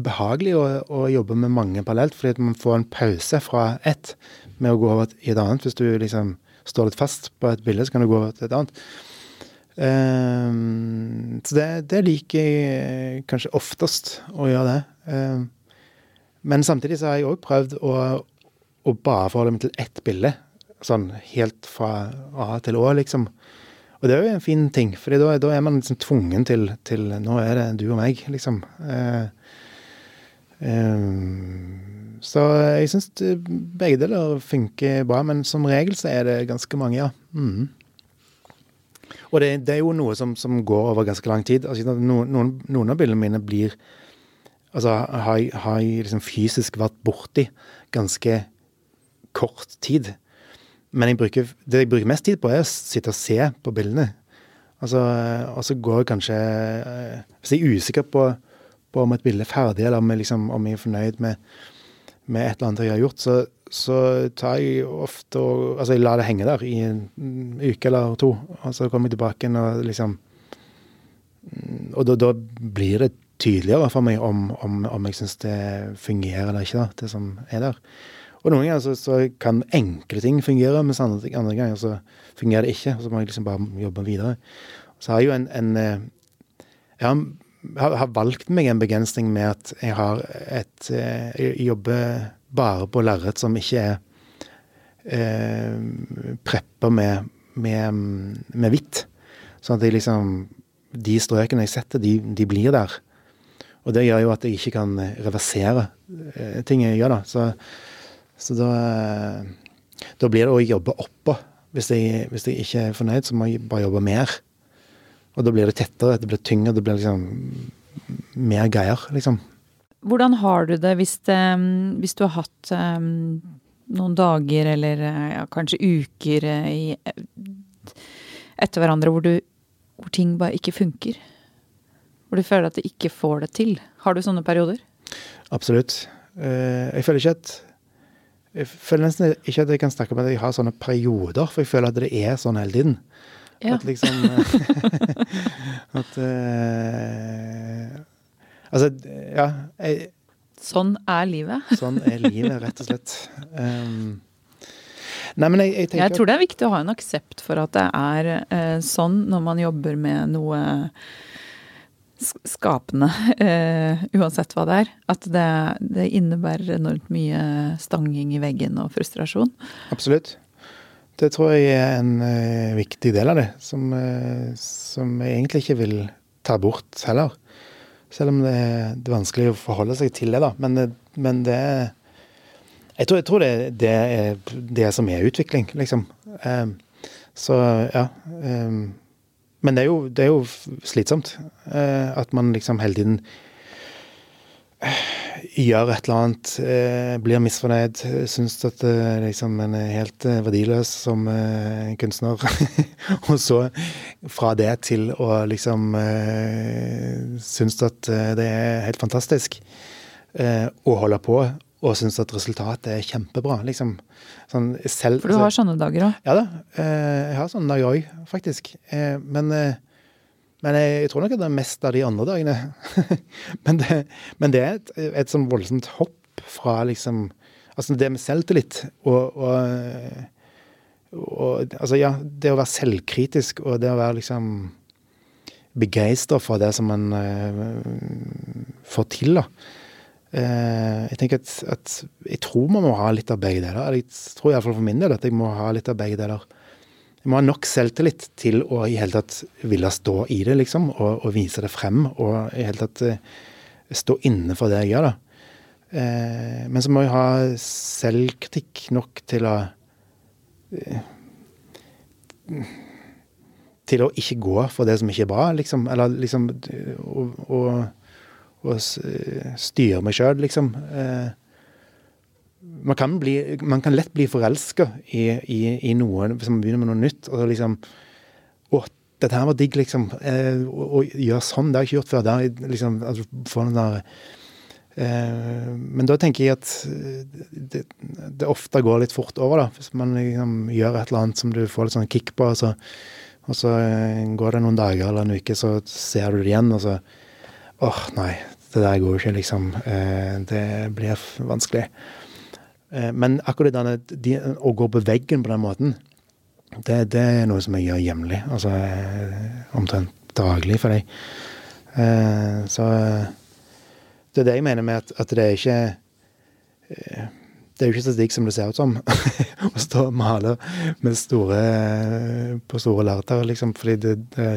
behagelig å, å jobbe med mange parallelt, fordi man får en pause fra ett med å gå over i et annet. Hvis du liksom står litt fast på et bilde, så kan du gå over til et annet. Um, så det, det, liker jeg kanskje oftest å gjøre det. Um, men samtidig så har jeg òg prøvd å, å bare forholde meg til ett bilde. Sånn helt fra A til Å, liksom. Og det er jo en fin ting, for da, da, er man liksom tvungen til, til, Nå er det du og meg, liksom. Eh, eh, så jeg syns begge deler funker bra, men som regel så er det ganske mange, ja. Mm. Og det, det, er jo noe som, som, går over ganske lang tid. Altså, noen, noen, av bildene mine blir Altså har jeg, har jeg liksom fysisk vært borti ganske kort tid. Men jeg bruker, det jeg bruker mest tid på, er å sitte og se på bildene. Altså, og så går jeg kanskje eh, Hvis jeg er usikker på, på om et bilde er ferdig, eller om jeg, liksom, om jeg er fornøyd med, med, et eller annet jeg har gjort, så, så tar jeg ofte og Altså, jeg lar det henge der i en uke eller to, og så kommer jeg tilbake igjen og liksom Og da, da blir det tydeligere for meg om, om, om jeg syns det fungerer eller ikke, da, det som er der. Og noen ganger så, så, kan enkle ting fungere, mens andre, andre, ganger så fungerer det ikke. Og så må jeg liksom bare jobbe videre. Så har jeg jo en, en eh, Jeg har, har, valgt meg en begrensning med at jeg har et eh, Jeg jobber bare på lerret som ikke er eh, preppa med, med, med hvitt. Sånn at jeg liksom De strøkene jeg setter, de, de blir der. Og det gjør jo at jeg ikke kan reversere eh, ting jeg gjør, da. Så, så da, eh, da blir det å jobbe oppå. Hvis jeg, hvis jeg ikke er fornøyd, så må jeg bare jobbe mer. Og da blir det tettere, det blir tyngre, det blir liksom mer greier, liksom. Hvordan har du det hvis, det, hvis du har hatt um, noen dager eller ja, kanskje uker i, etter hverandre hvor, du, hvor ting bare ikke funker? Hvor du føler at du ikke får det til? Har du sånne perioder? Absolutt. Jeg føler ikke at jeg føler nesten ikke at jeg kan snakke om at jeg har sånne perioder, for jeg føler at det er sånn hele tiden. Ja. At liksom At uh, Altså, ja jeg, Sånn er livet. sånn er livet, rett og slett. Um, nei, men jeg, jeg tenker Jeg tror det er viktig å ha en aksept for at det er uh, sånn når man jobber med noe skapende, uh, uansett hva det er. At det, det, innebærer enormt mye stanging i veggen og frustrasjon. Absolutt. Det tror jeg er en uh, viktig del av det, som, uh, som, jeg egentlig ikke vil ta bort heller. Selv om det, det, er vanskelig å forholde seg til det, da. Men, men det Jeg tror, jeg tror det, det, er det som er utvikling, liksom. Um, så ja. Um, men det er jo, det er jo slitsomt eh, at man liksom hele tiden eh, gjør et eller annet, eh, blir misfornøyd, syns at eh, liksom en er helt eh, verdiløs som eh, kunstner. og så fra det til å liksom synes at det er helt fantastisk å holde på og syns at resultatet er kjempebra. liksom. Sånn selv, For du har sånne dager òg? Ja da, eh, jeg har sånne dager òg, faktisk. Eh, men, eh, men jeg, tror nok at det er mest av de andre dagene. men, det, men, det, er et, et sånn voldsomt hopp fra liksom Altså det med selvtillit og, og, og, Altså, ja, det å være selvkritisk og det å være liksom begeistra for det som man får til, da. Eh, jeg tenker at, at, jeg tror man må ha litt av begge deler. Jeg tror iallfall for min del at jeg må ha litt av begge deler. Jeg må ha nok selvtillit til å i hele tatt ville stå i det, liksom, og, og vise det frem. Og i hele tatt uh, stå inne for det jeg gjør, da. Eh, men så må jeg ha selvkritikk nok til å uh, Til å ikke gå for det som ikke er bra, liksom. Eller liksom og og eh, styre meg sjøl, liksom. Eh, man kan, bli, man kan lett bli forelska i, i, i, noe hvis man begynner med noe nytt. og liksom Å, dette her var digg, liksom. Eh, å, gjøre sånn, det har jeg ikke gjort før. Der, liksom, altså, få den der eh, Men da tenker jeg at det, det, ofte går litt fort over, da. Hvis man liksom, gjør et eller annet som du får litt sånn kick på, og så, og så går det noen dager eller en uke, så ser du det igjen, og så åh, nei, det der går ikke, liksom. Eh, det blir vanskelig. Eh, men akkurat denne, de, å gå på veggen på den måten, det, det er noe som jeg gjør jevnlig. Altså eh, omtrent daglig for deg. Så det er det jeg mener med at, at det er ikke det er jo ikke digg som det ser ut som å stå og male med store, på store lerreter, liksom, fordi det, det,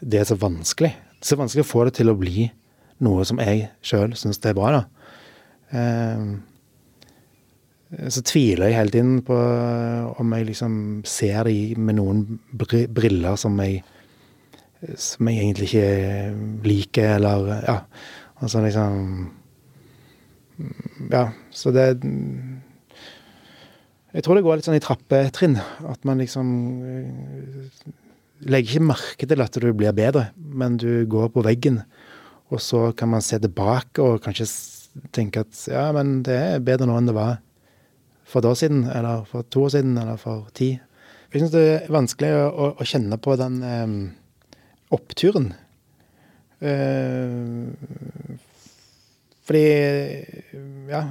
det, er så vanskelig. Det er vanskelig å få det til å bli noe som jeg sjøl syns er bra, da. Eh, så tviler jeg hele tiden på om jeg liksom ser det med noen briller som jeg som jeg egentlig ikke liker, eller ja. Altså liksom Ja, så det Jeg tror det går litt sånn i trappetrinn. At man liksom legger ikke merke til at du blir bedre, men du går på veggen. Og så kan man se tilbake og kanskje tenke at ja, men det er bedre nå enn det var for et år siden, eller for to år siden, eller for ti. Jeg syns det er vanskelig å, å kjenne på den eh, oppturen. Eh, fordi ja,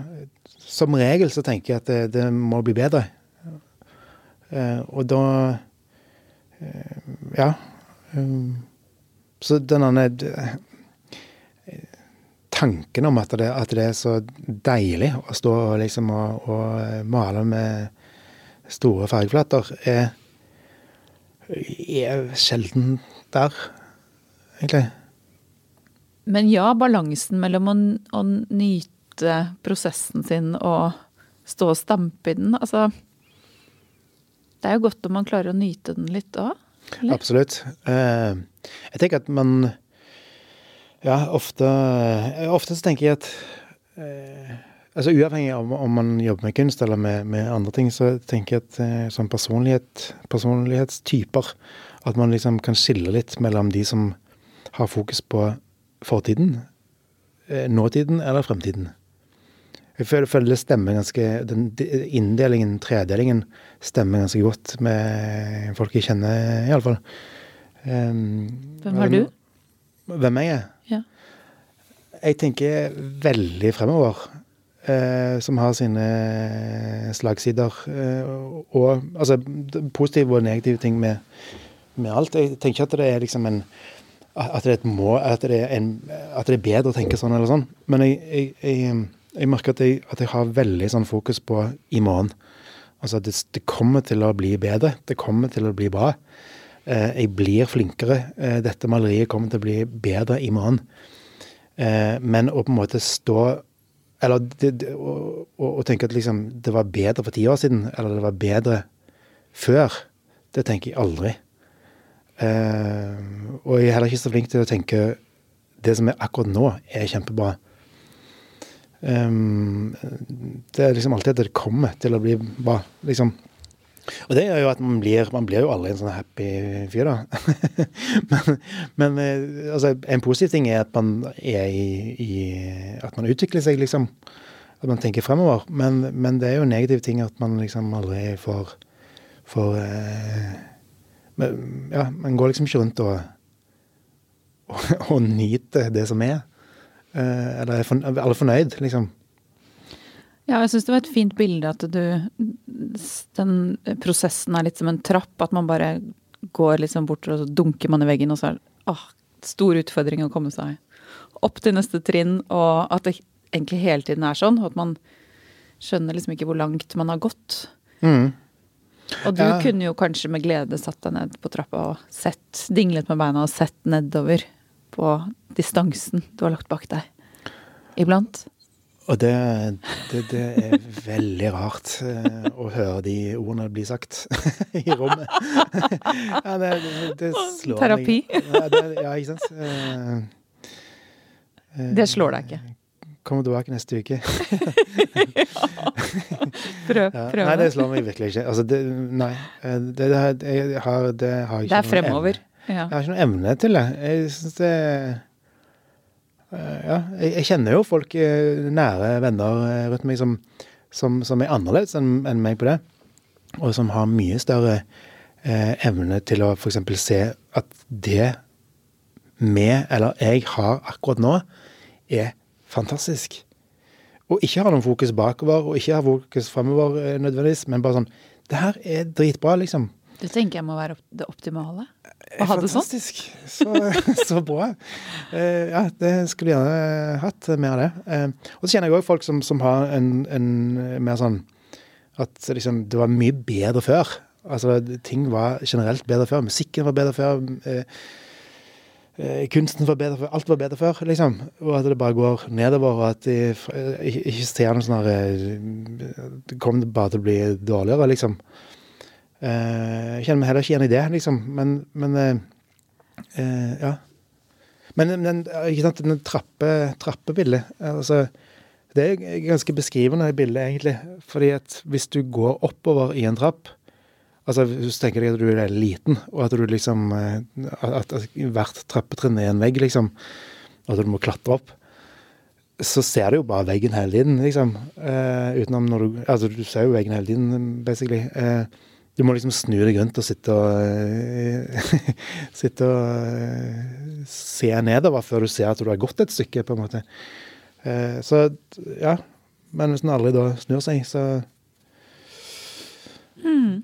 som regel så tenker jeg at det, det må bli bedre. Eh, og da Ja. Eh, så denne tanken om at det, at det, er så deilig å stå og, liksom, og, og male med store fargeflater, er, er sjelden der, egentlig. Men ja, balansen mellom å, å nyte prosessen sin og stå og stampe i den, altså Det er jo godt om man klarer å nyte den litt òg. Absolutt. Eh, jeg tenker at man Ja, ofte Ofte så tenker jeg at eh, Altså Uavhengig av om man jobber med kunst eller med, med andre ting, så tenker jeg at eh, sånn personlighet, personlighetstyper At man liksom kan skille litt mellom de som har fokus på fortiden, eh, nåtiden eller fremtiden. Jeg føler, føler det stemmer ganske Den inndelingen, tredelingen, stemmer ganske godt med folk jeg kjenner, iallfall. Um, Hvem har du? Hvem jeg er? Ja. Jeg tenker veldig fremover eh, som har sine slagsider. Eh, og altså positive og negative ting med, med, alt. Jeg tenker ikke at det er liksom en at det er et mål, at det er, en, at det er bedre å tenke sånn eller sånn. Men jeg, jeg, jeg, jeg merker at jeg, at jeg, har veldig sånn fokus på i morgen. Altså det, det, kommer til å bli bedre. Det kommer til å bli bra. Eh, jeg blir flinkere. Eh, dette maleriet kommer til å bli bedre i morgen. Eh, men å på en måte stå eller å, tenke at liksom det var bedre for ti år siden, eller det var bedre før, det tenker jeg aldri. Eh, og jeg er heller ikke så flink til å tenke det som er akkurat nå, er kjempebra. Um, det er liksom alltid at det kommer til å bli bra, liksom. Og det gjør jo at man blir Man blir jo aldri en sånn happy fyr, da. men, men eh, altså, en positiv ting er at man er i, i, At man utvikler seg, liksom. At man tenker fremover. Men, men, det er jo en negativ ting at man liksom aldri får får eh, men, Ja, man går liksom ikke rundt og og, og nyter det som er. Eh, eller er alle fornøyd, liksom. Ja, jeg syns det var et fint bilde at du Den prosessen er litt som en trapp. At man bare går liksom bort, og så dunker man i veggen, og så er det åh, stor utfordring å komme seg opp til neste trinn. Og at det egentlig hele tiden er sånn. Og at man skjønner liksom ikke hvor langt man har gått. Mm. Og du ja. kunne jo kanskje med glede satt deg ned på trappa og sett, dinglet med beina og sett nedover på distansen du har lagt bak deg. Iblant. Og det, det, det, er veldig rart eh, å høre de ordene bli sagt i rommet. ja, det, det, slår Terapi? meg. Ja, ikke sant. Eh, eh, det slår deg ikke? Kommer tilbake neste uke. prøv, prøv. Nei, det slår meg virkelig ikke. Altså, nei. Det, har, det har ikke Det er fremover. Ja. Jeg har ikke noe evne til det. Jeg syns det Eh, ja, jeg, kjenner jo folk, eh, nære venner eh, rundt meg, som, som, som er annerledes enn en meg på det. Og som har mye større eh, evne til å f.eks. se at det vi, eller jeg, har akkurat nå, er fantastisk. Og ikke ha noen fokus bakover, og ikke ha fokus fremover nødvendigvis, men bare sånn Det her er dritbra, liksom. Det tenker jeg må være det optimale. Å ha det sånn. Fantastisk. Så, så bra. Uh, ja, det skulle jeg gjerne hatt mer av det. Uh, og så kjenner jeg òg folk som, som har en, en, mer sånn At liksom, det var mye bedre før. Altså, ting var generelt bedre før. Musikken var bedre før. Uh, kunsten var bedre før. Alt var bedre før, liksom. Og at det bare går nedover, og at de ikke ser noe sånn herre Det kommer bare til å bli dårligere, liksom. Eh, jeg kjenner meg heller ikke igjen i det, liksom. Men, men eh, eh, ja. Men, men ikke sant, den trappe, trappebildet altså, Det er ganske beskrivende bilde, egentlig. Fordi at hvis du går oppover i en trapp Altså Hvis du tenker deg at du er liten, og at du liksom At, at hvert trappetrinn er en vegg, liksom. Og at du må klatre opp. Så ser du jo bare veggen hele tiden, liksom. Uh, utenom når du Altså, du ser jo veggen hele tiden, basically. Uh, du må liksom snu deg rundt og sitte og uh, Sitte og uh, se nedover før du ser at du har gått et stykke, på en måte. Uh, så ja. Men hvis en aldri da snur seg, så mm.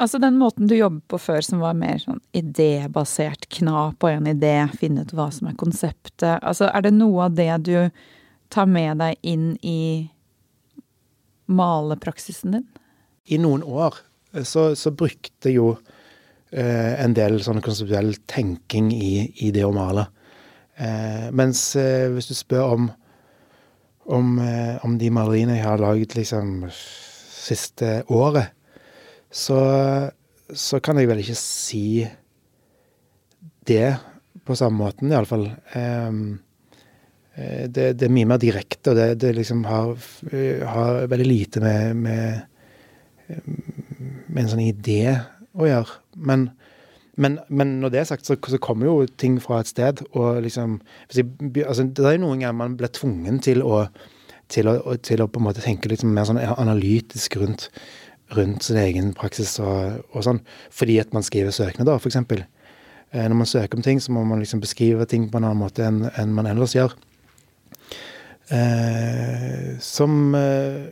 Altså den måten du jobbet på før som var mer sånn idébasert, kna på en idé, finne ut hva som er konseptet. Altså er det noe av det du tar med deg inn i malepraksisen din? I noen år eh, så, så brukte jo eh, en del sånn konseptuell tenking i, i det å male. Eh, mens eh, hvis du spør om om, eh, om de maleriene jeg har laget liksom siste året, så, så kan jeg vel ikke si det på samme måten, iallfall. Um, det, det er mye mer direkte, og det, det liksom har, har veldig lite med, med, med en sånn idé å gjøre. Men, men, men når det er sagt, så, så kommer jo ting fra et sted. Og liksom altså, Det er jo noen ganger man blir tvungen til å, til å, til å på en måte tenke litt mer sånn analytisk rundt, rundt sin egen praksis og, og sånn, fordi at man skriver søknader, f.eks. Eh, når man søker om ting, så må man liksom beskrive ting på en annen måte enn, en man ellers gjør. Eh, som eh,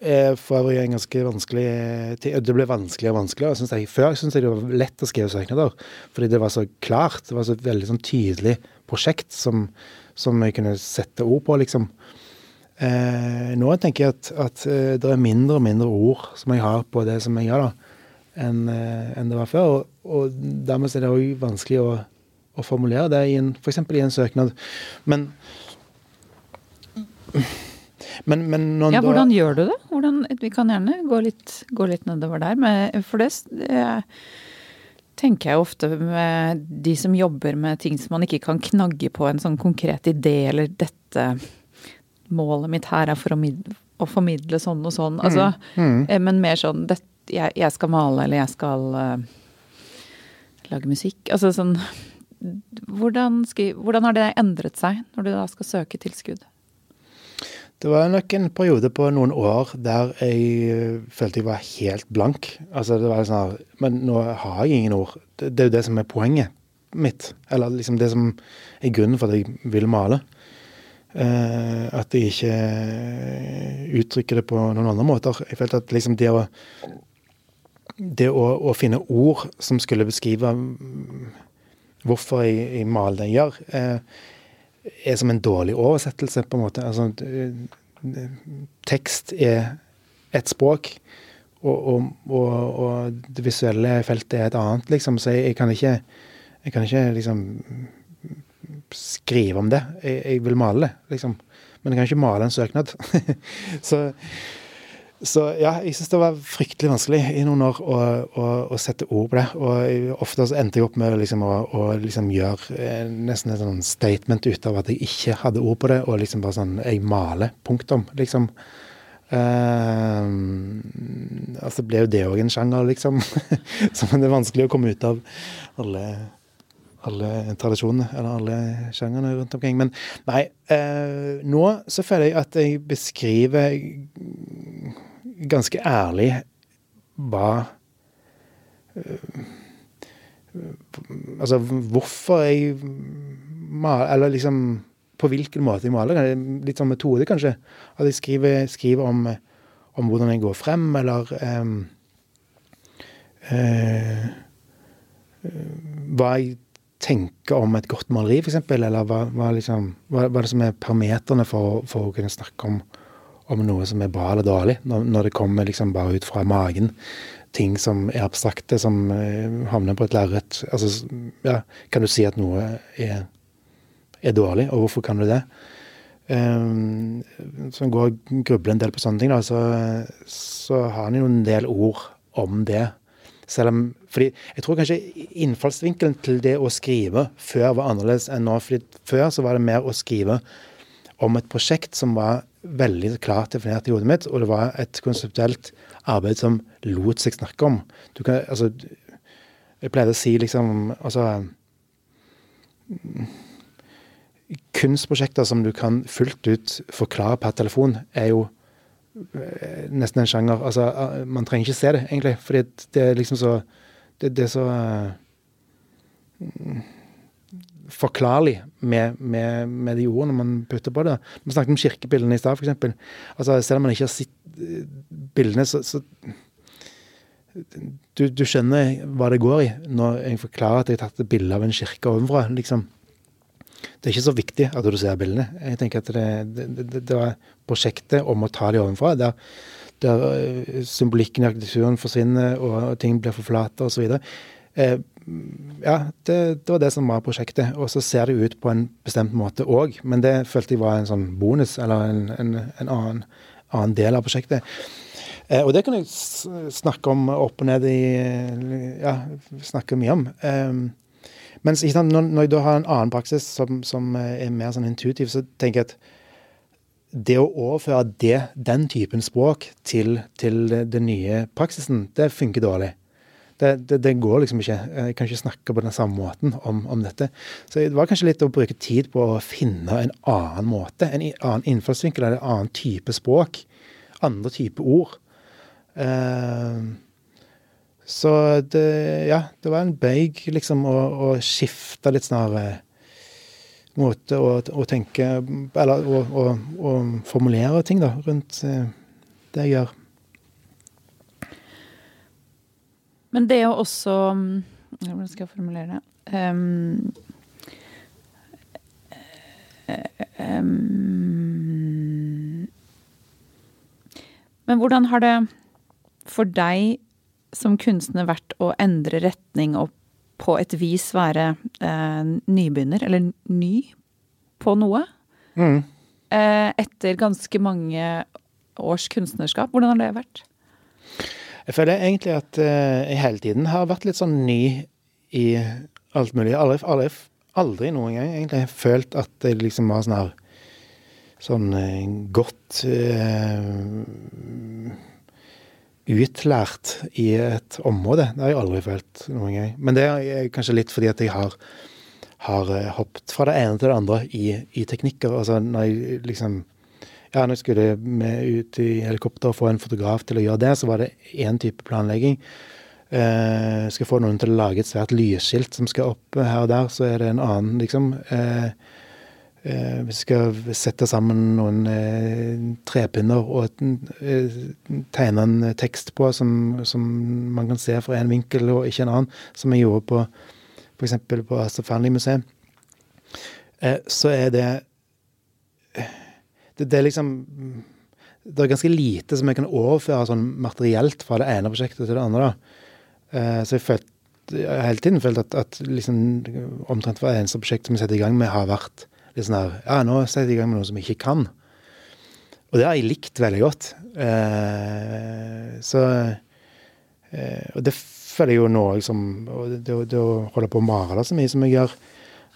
er for øvrig en ganske vanskelig ting. Det ble vanskeligere og vanskeligere. Synes jeg. Før syntes jeg det var lett å skrive søknader, fordi det var så klart. Det var så veldig sånn tydelig prosjekt som, som jeg kunne sette ord på, liksom. Eh, nå tenker jeg at, at eh, det er mindre og mindre ord som jeg har på det som jeg gjør, da, enn en det var før. Og, og dermed er det òg vanskelig å, å formulere det i en, f.eks. i en søknad. Men men, men Ja, da- hvordan gjør du det? Hvordan, vi kan gjerne gå litt, gå litt nedover der. Men for det, det tenker jeg ofte med de som jobber med ting som man ikke kan knagge på en sånn konkret idé, eller dette Målet mitt her er for å, mid, å formidle sånn og sånn. Altså, eh, Men mer sånn det, jeg, jeg skal male, eller jeg skal uh, lage musikk. Altså sånn hvordan, skri, hvordan har det endret seg når du da skal søke tilskudd? Det var nok en periode på noen år der jeg øh, følte jeg var helt blank. Altså det var sånn Men nå har jeg ingen ord. Det, det er jo det som er poenget mitt. Eller liksom det som er grunnen for at jeg vil male. Eh, at jeg ikke øh, uttrykker det på noen andre måter. Jeg følte at liksom det å Det å, å finne ord som skulle beskrive mm, hvorfor jeg, jeg maler det jeg gjør, eh, er som en dårlig oversettelse, på en måte. Altså, eh, tekst er et språk, og, og, og, og det visuelle feltet er et annet, liksom. Så jeg, jeg kan ikke jeg kan ikke liksom skrive om det. Jeg, jeg vil male det, liksom. Men jeg kan ikke male en søknad. så, så ja, jeg syns det var fryktelig vanskelig i noen år å, å, å sette ord på det. Og ofte så endte jeg opp med liksom å, å liksom gjøre eh, nesten et sånn statement ut av at jeg ikke hadde ord på det, og liksom bare sånn Jeg maler. Punktum. Liksom. Uh, altså ble jo det òg en sjanger, liksom. Som det er vanskelig å komme ut av alle, alle tradisjonene, eller alle sjangerne rundt omkring. Men nei, eh, nå så føler jeg at jeg beskriver ganske ærlig hva eh, Altså hvorfor jeg maler Eller liksom på hvilken måte jeg maler. Litt sånn metode, kanskje. At jeg skriver, skriver om, om hvordan jeg går frem, eller eh, uh, Hva jeg tenker om et godt maleri, f.eks. Eller hva, hva, liksom, hva, hva er det som er parameterne for, for å kunne snakke om, om noe som er bra eller dårlig, når, når det kommer liksom bare ut fra magen. Ting som er abstrakte, som uh, havner på et lerret. Altså, ja, kan du si at noe er er dårlig, og hvorfor kan du det? Um, så en går og grubler en del på sånne ting, da, så, så har han jo en del ord om det. Selv om, fordi Jeg tror kanskje innfallsvinkelen til det å skrive før var annerledes enn nå. fordi Før så var det mer å skrive om et prosjekt som var veldig klart definert i hodet mitt, og det var et konseptuelt arbeid som lot seg snakke om. Du kan, altså, jeg pleide å si liksom Altså Kunstprosjekter som du kan fullt ut forklare per telefon, er jo eh, nesten en sjanger. Altså, eh, man trenger ikke se det, egentlig, fordi det er liksom så Det, det er så uh, forklarlig med, med, med, de ordene man putter på det. Vi snakket om kirkebildene i stad, f.eks. Altså, selv om man ikke har sett bildene, så, så du, du, skjønner hva det går i når jeg forklarer at jeg har tatt et bilde av en kirke ovenfra. liksom. Det er ikke så viktig at du ser bildene. Jeg tenker at det, det, det, det var prosjektet om å ta de ovenfra, der, der eh, symbolikken i arkitekturen forsvinner og ting blir forflata osv. Eh, ja, det, det, var det som var prosjektet. Og så ser det ut på en bestemt måte òg, men det følte jeg var en sånn bonus, eller en, en, en annen, annen, del av prosjektet. Eh, og det kan jeg snakke om opp og ned i Ja, snakke mye om. Eh, mens når, når, jeg da har en annen praksis som, som er mer sånn intuitiv, så tenker jeg at det å overføre det, den typen språk til, til den nye praksisen, det funker dårlig. Det, det, det, går liksom ikke. Jeg kan ikke snakke på den samme måten om, om, dette. Så det var kanskje litt å bruke tid på å finne en annen måte, en annen innfallsvinkel, eller en annen type språk. Andre type ord. Uh, så det, ja, det var en bøyg, liksom, å, å skifte litt snarere måte å, å, tenke Eller å, å, å, formulere ting da, rundt uh, det jeg gjør. Men det å også Hvordan skal jeg formulere det? Um, um, men hvordan har det for deg som kunstner vært å endre retning og på et vis være eh, nybegynner, eller ny, på noe? Mm. Eh, etter ganske mange års kunstnerskap. Hvordan har det vært? Jeg føler egentlig at eh, jeg hele tiden har vært litt sånn ny i alt mulig. Aldri, aldri, aldri noen gang egentlig følt at jeg liksom var sånn her Sånn uh, godt uh, utlært i et område. Det har jeg aldri følt noen gang. Men det er kanskje litt fordi at jeg har, har hoppet fra det ene til det andre i, i teknikker. Altså når jeg liksom ja, når jeg skulle ut i helikopter og få en fotograf til å gjøre det, så var det én type planlegging. Eh, skal få noen til å lage et svært lysskilt som skal opp her og der, så er det en annen, liksom. Eh, eh, vi skal sette sammen noen eh, trepinner og eh, tegne en tekst på som, som man kan se fra en vinkel og ikke en annen, som jeg gjorde på f.eks. på Astrid Fearnley-museet. Eh, så er det det, det, er liksom Det er ganske lite som jeg kan overføre sånn materielt fra det ene prosjektet til det andre. Uh, så jeg følte jeg har hele tiden følt at, at liksom, omtrent hvert eneste prosjekt som jeg setter i gang med, har vært litt sånn her Ja, nå setter jeg i gang med noe som jeg ikke kan. Og det har jeg likt veldig godt. Eh, så eh, Og det føler jeg jo nå som det, det, det, å holde på å male så mye som jeg gjør,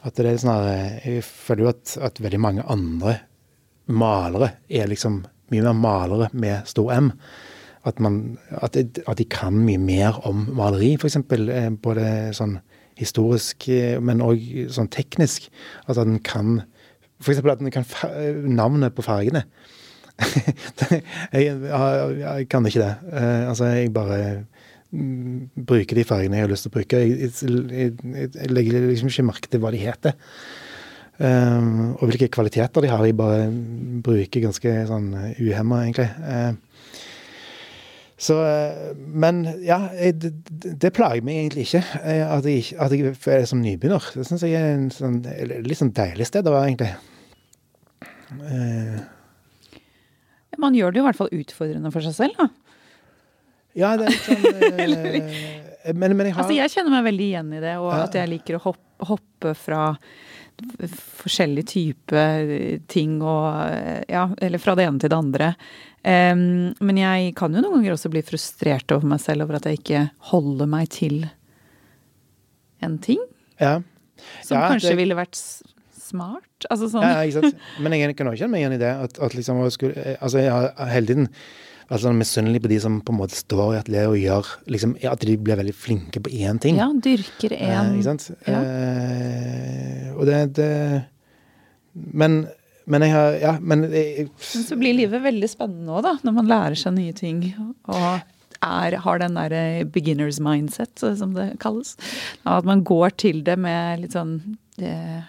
at det er sånn her Jeg føler jo at, at veldig mange andre malere er liksom mye mer malere med stor M. At, man, at, de, at de kan mye mer om maleri, f.eks. Eh, både sånn historisk, eh, men òg sånn teknisk. At den kan F.eks. at en kan navnet på fargene. jeg, jeg, kan ikke det. Uh, altså, jeg bare mm, bruker de fargene jeg har lyst til å bruke. Jeg, jeg, jeg legger liksom ikke merke til hva de heter. Um, og hvilke kvaliteter de har. De bare bruker ganske sånn uhemma, egentlig. Uh, så Men ja, jeg, det, det, plager meg egentlig ikke at jeg, at jeg er som nybegynner. Det syns jeg er en sånn, litt sånn deilig sted å være, egentlig. Uh, Man gjør det jo i hvert fall utfordrende for seg selv, da. Ja, det er litt sånn eh, men, men jeg har Altså, jeg kjenner meg veldig igjen i det, og at jeg liker å hoppe hoppe fra forskjellige typer ting og eh, Ja, eller fra det ene til det andre. Um, men jeg kan jo noen ganger også bli frustrert over meg selv over at jeg ikke holder meg til en ting. Ja. Som Ja, kanskje det- ville vært smart. Altså sånn Ja, ikke sant? Men jeg kan også kjenne meg igjen i det. At, at liksom, skulle, eh, altså jeg har hele tiden vært sånn misunnelig på de som på en måte står i atelieret og gjør liksom, At de blir veldig flinke på én ting. Ja, dyrker Eh, ikke sant? ja. Eh, og det, det Men, men jeg har Ja, men jeg, Men så blir livet veldig spennende òg, da. Når man lærer seg nye ting. Og er, har den derre beginners mindset, som det kalles. At man går til det med litt sånn eh,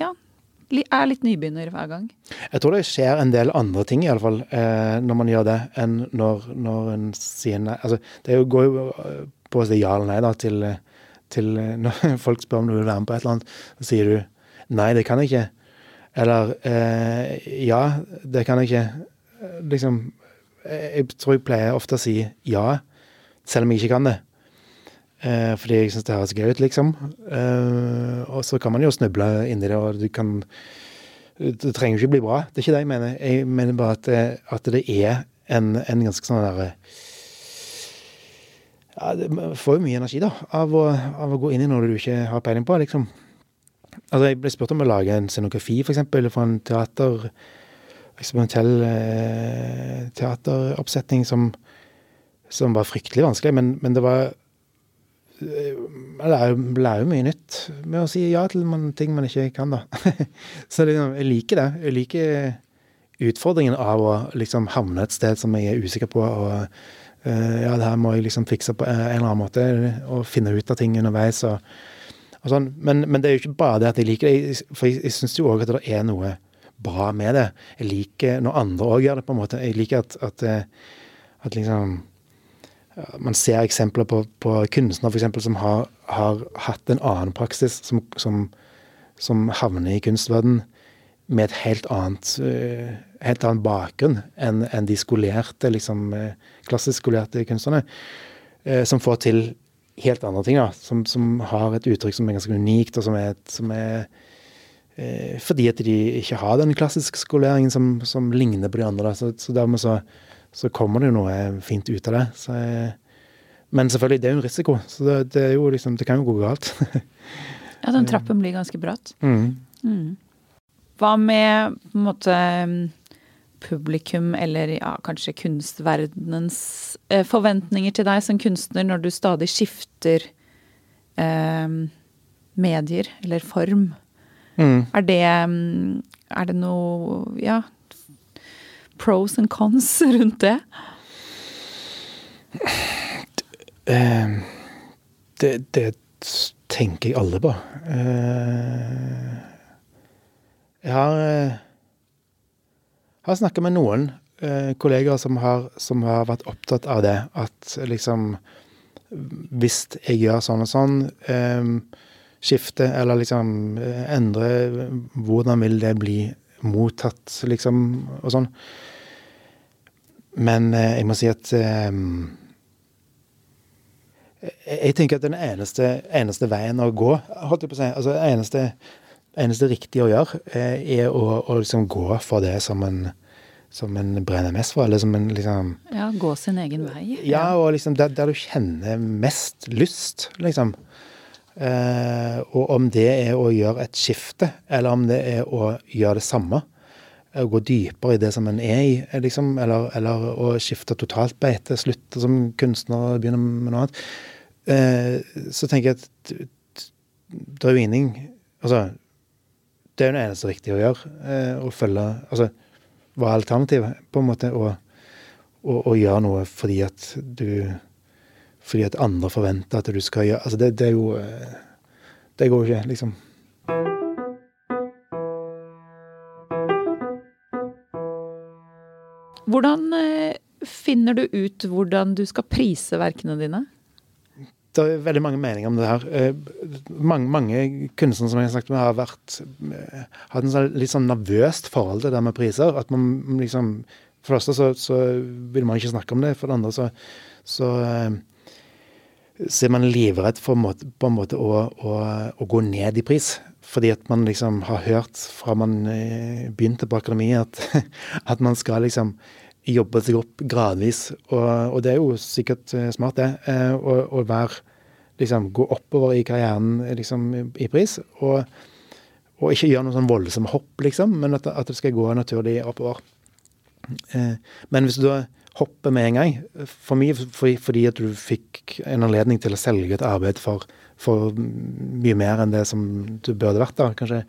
Ja, er litt nybegynner hver gang. Jeg tror det skjer en del andre ting, iallfall, eh, når man gjør det, enn når, når en sier nei. Altså, det går jo eh, på å si ja eller nei da, til, eh, til eh, Når folk spør om du vil være med på et eller annet, så sier du nei, det kan jeg ikke. Eller eh, ja, det kan jeg ikke. Liksom jeg tror jeg pleier ofte å si ja, selv om jeg ikke kan det. Eh, fordi jeg syns det høres gøy ut, liksom. Eh, og så kan man jo snuble inni det, og du kan det trenger jo ikke bli bra. Det er ikke det jeg mener. Jeg mener bare at det, at det er en, en ganske sånn derre ja, det, får jo mye energi, da, av å, av å gå inn i noe du ikke har peiling på, liksom. Altså, jeg ble spurt om å lage en scenografi, for eksempel, for en teater Eksperimentell eh, teateroppsetning som, som var fryktelig vanskelig, men, men det var eh, Man lærer, lærer jo mye nytt med å si ja til man, ting man ikke kan, da. Så det, jeg liker det. Jeg liker utfordringen av å liksom havne et sted som jeg er usikker på, og eh, ja, det her må jeg liksom fikse på en eller annen måte, og finne ut av ting underveis. og, og sånn. Men, men det er jo ikke bare det at jeg liker det, for jeg, jeg syns jo òg at det er noe bra med det. Jeg liker når andre òg gjør det, på en måte. Jeg liker at, at, eh, at liksom Man ser eksempler på, på kunstnere for eksempel, som har, har hatt en annen praksis, som, som, som havner i kunstverden med et helt annet eh, helt annen bakgrunn enn en de skolerte, liksom eh, klassisk skolerte kunstnerne, eh, som får til helt andre ting, da. Som, som har et uttrykk som er ganske unikt, og som er, som er fordi at de ikke har den klassiske skoleringen som, som ligner på de andre. Da. Så, så dermed så, så kommer det jo noe fint ut av det. Så, eh, men selvfølgelig, det er jo en risiko. Så det, det, jo liksom, det kan jo gå galt. Ja, den trappen blir ganske bratt. mm. Mm. Hva med på en måte publikum, eller ja, kanskje kunstverdenens eh, forventninger til deg som kunstner når du stadig skifter eh, medier eller form? Mm. Er det mm, Er det noe Ja, pros and cons rundt det? Eh, det, det tenker jeg alle på. Eh, jeg har, eh, har snakka med noen kollegaer som har, som har vært opptatt av det. At liksom Hvis jeg gjør sånn og sånn, skifte eller liksom endre Hvordan vil det bli mottatt, liksom, og sånn. Men eh, jeg må si at eh, jeg tenker at den eneste, eneste veien å gå, holdt jeg på å si, altså eneste, eneste riktige å gjøre, eh, er å, å liksom gå for det som en, som en brenner mest for, eller som en liksom Ja, gå sin egen vei. Ja, og liksom der, der du kjenner mest lyst, liksom. Eh, og om det er å gjøre et skifte, eller om det er å gjøre det samme. Å gå dypere i det som en er i, liksom, eller, eller å skifte totalt beite, slutte som kunstner og begynne med noe annet. Eh, så tenker jeg at det er jo ingenting Altså, det er jo det eneste riktige å gjøre. Eh, å følge Altså, hva er alternativet, på en måte? å å, å gjøre noe fordi at du Fordi at andre forventer at du skal gjøre Altså, det, det er jo eh, Det går jo ikke, liksom. Hvordan eh, finner du ut hvordan du skal prise verkene dine? Det er veldig mange meninger om det her. Eh, mange, mange kunstnere som jeg har snakket med, har vært eh, hatt en sånn, litt sånn nervøst forhold til det med priser. At man liksom For det første så, så vil man ikke snakke om det. For det andre så, så så er man livredd for måte, på en måte å, å, å, gå ned i pris. Fordi at man liksom har hørt fra man begynte på akademiet at, at man skal liksom jobbe seg opp gradvis. Og, og det er jo sikkert eh, smart, det. Eh, å være liksom gå oppover i karrieren liksom, i pris. Og, og, ikke gjøre noen sånn voldsomme hopp, liksom, men at, at det skal gå naturlig oppover. Eh, men hvis du da hopper med en gang, for mye for, fordi at du fikk en anledning til å selge et arbeid for, for mye mer enn det som du burde vært da, kanskje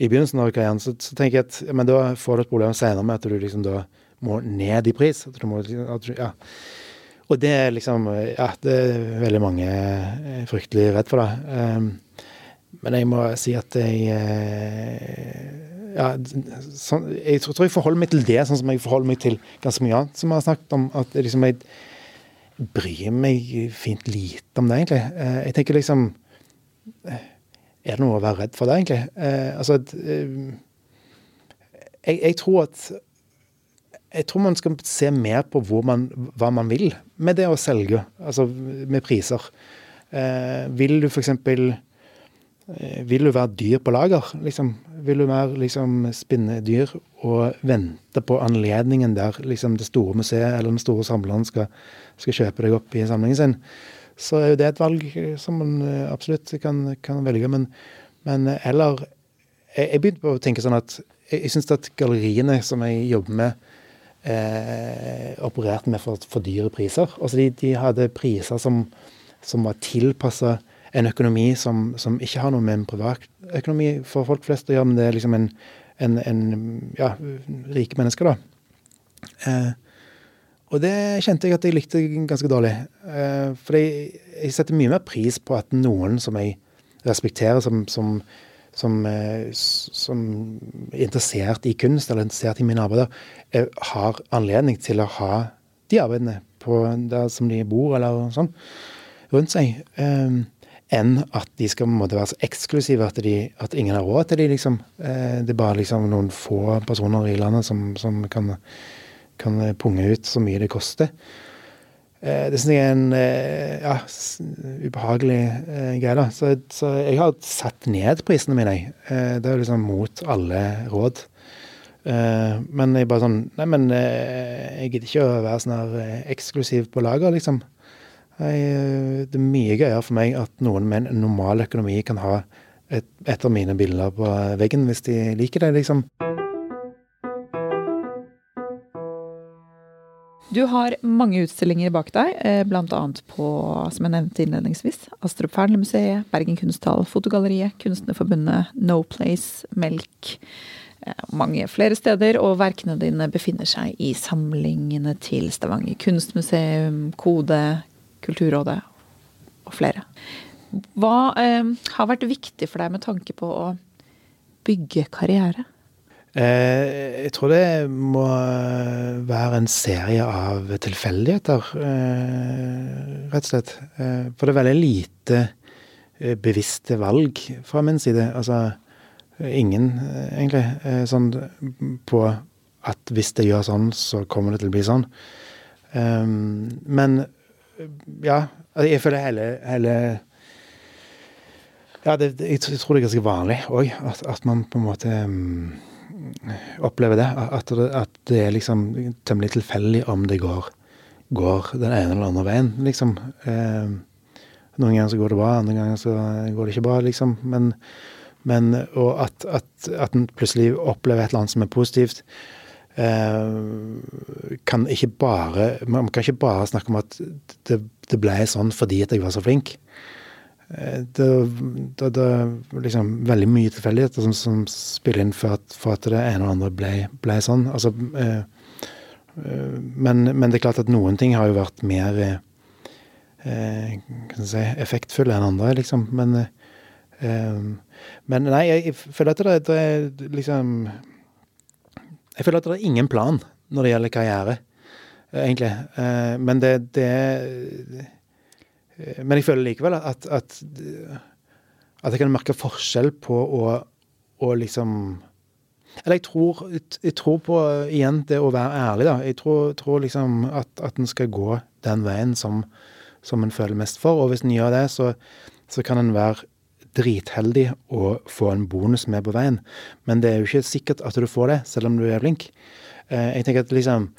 i begynnelsen av karrieren, så, så tenker jeg at men da får du et problem senere med at du liksom da må ned i pris. At du må, at du, ja. Og det er liksom Ja, det er veldig mange eh, fryktelig redd for det. Um, men jeg må si at jeg eh, ja, sånn, Jeg tror jeg forholder meg til det sånn som jeg forholder meg til ganske mye annet som jeg har snakket om. At liksom jeg bryr meg fint lite om det, egentlig. Eh, jeg tenker liksom Er det noe å være redd for det, egentlig? Altså jeg, jeg tror at jeg tror man skal se mer på man, hva man vil med det å selge, altså med priser. Eh, vil du f.eks. Eh, vil du være dyr på lager? Liksom? Vil du være liksom, spinnedyr og vente på anledningen der liksom, det store museet eller den store samleren skal, skal, kjøpe deg opp i samlingen sin? Så er jo det et valg som man eh, absolutt kan, kan velge. Men, men eller jeg, jeg begynte på å tenke sånn at jeg, jeg syns at galleriene som jeg jobber med, eh, opererte med for, for, dyre priser. Altså de, de hadde priser som, som var tilpassa en økonomi som, som, ikke har noe med en privatøkonomi for folk flest å gjøre, men det er liksom en, en, en ja, rike mennesker, da. Eh, og det kjente jeg at jeg likte ganske dårlig. Eh, for jeg, setter mye mer pris på at noen som jeg respekterer, som, som som, eh, som, er interessert i kunst eller interessert i mine arbeider, eh, har anledning til å ha de arbeidene på der som de bor, eller sånn, rundt seg. Um, enn at de skal måtte være så eksklusive at, de, at ingen har råd til de, liksom. Uh, det er bare liksom noen få personer i landet som, som kan, kan punge ut så mye det koster. Eh, det syns jeg er en eh, ja, ubehagelig eh, greie. Så, så, jeg har satt ned prisene mine. Det er liksom mot alle råd. Men jeg bare sånn Nei, men jeg gidder ikke å være sånn her eksklusiv på lager, liksom. Jeg, det er mye gøyere for meg at noen med en normal økonomi kan ha et, et av mine bilder på veggen, hvis de liker det, liksom. Du har mange utstillinger bak deg, eh, bl.a. på, som jeg nevnte innledningsvis, Astrup Fearnley-museet, Bergen kunsthall, Fotogalleriet, Kunstnerforbundet, No Place, Melk. Eh, mange flere steder, og verkene dine befinner seg i samlingene til Stavanger kunstmuseum, Kode, Kulturrådet og flere. Hva eh, har vært viktig for deg med tanke på å bygge karriere? Eh, jeg tror det må være en serie av tilfeldigheter, eh, rett og slett. Eh, for det er veldig lite bevisste valg fra min side. Altså ingen, egentlig. Sånn på at hvis det gjør sånn, så kommer det til å bli sånn. Men ja, altså, jeg føler hele, hele Ja, det, jeg tror det er ganske vanlig òg, at, at, man på en måte mm, opplever det. At, det. at, det er liksom temmelig tilfeldig om det går, går, den ene eller andre veien, liksom. Eh, noen ganger så går det bra, andre ganger så går det ikke bra, liksom. Men, men og at, at, at en plutselig opplever et eller annet som er positivt, eh, kan ikke bare Man kan ikke bare snakke om at det, det ble sånn fordi at jeg var så flink. Eh, det, det, det liksom veldig mye tilfeldigheter som, som, spiller inn for at, for at, det ene og andre ble, ble sånn. Altså, eh, eh, men, men, det er klart at noen ting har jo vært mer eh, si, effektfulle enn andre, liksom. Men, eh, men nei, jeg føler at det, det er liksom Jeg føler at det er ingen plan når det gjelder karriere, egentlig. Eh, men det, det Eh, men jeg føler likevel at, at, at jeg kan merke forskjell på å, å liksom Eller jeg tror, jeg tror, på igjen det å være ærlig, da. Jeg tror, tror liksom at, at en skal gå den veien som, som en føler mest for. Og hvis en gjør det, så, så kan en være dritheldig og få en bonus med på veien. Men det er jo ikke sikkert at du får det, selv om du er flink. Eh, jeg tenker at liksom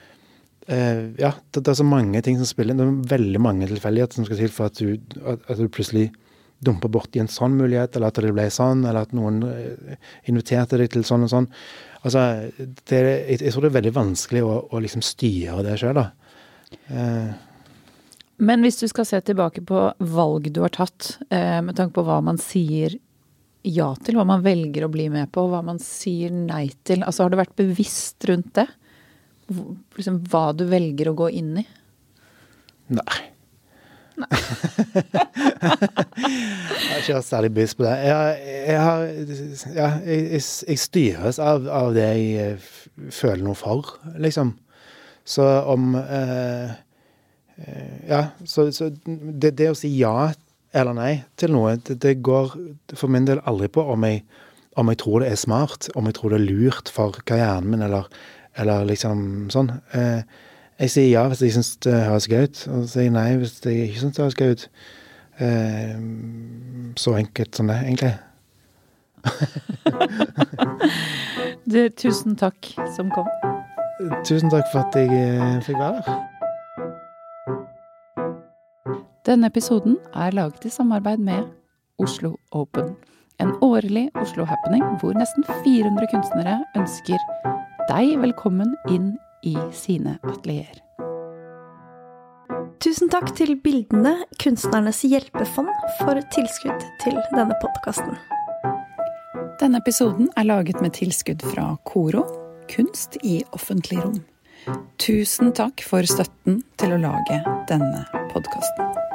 eh, Ja, det, det, er så mange ting som spiller inn. Det er veldig mange tilfeldigheter som skal til for at du, at, at du plutselig dumper borti en sånn mulighet, eller at det ble sånn, eller at noen eh, inviterte deg til sånn og sånn. Altså, det, jeg, jeg, tror det er veldig vanskelig å, å liksom styre det sjøl, da. Uh. Men hvis du skal se tilbake på valg du har tatt, uh, med tanke på hva man sier ja til, hva man velger å bli med på, hva man sier nei til, altså har du vært bevisst rundt det? Liksom, hva du velger å gå inn i? Nei. Nei. jeg har ikke hatt særlig bevisst på det. Jeg, jeg, har, ja, jeg, jeg styres av, av, det jeg føler noe for, liksom. Så om eh, Ja, så, så det, det, å si ja eller nei til noe, det, det, går for min del aldri på om jeg, om jeg tror det er smart, om jeg tror det er lurt for karrieren min, eller, eller liksom sånn. Eh, jeg sier ja hvis jeg syns det høres gøy ut, og sier nei hvis jeg ikke syns det høres gøy ut. Eh, så enkelt som det, egentlig. du, tusen takk som kom. Tusen takk for at jeg eh, fikk være her. Denne episoden er laget i samarbeid med Oslo Open. En årlig Oslo-happening hvor nesten 400 kunstnere ønsker deg velkommen inn i sine atelier. Tusen takk til Bildene, Kunstnernes hjelpefond, for tilskudd til denne podkasten. Denne episoden er laget med tilskudd fra Koro, kunst i offentlig rom. Tusen takk for støtten til å lage denne podkasten.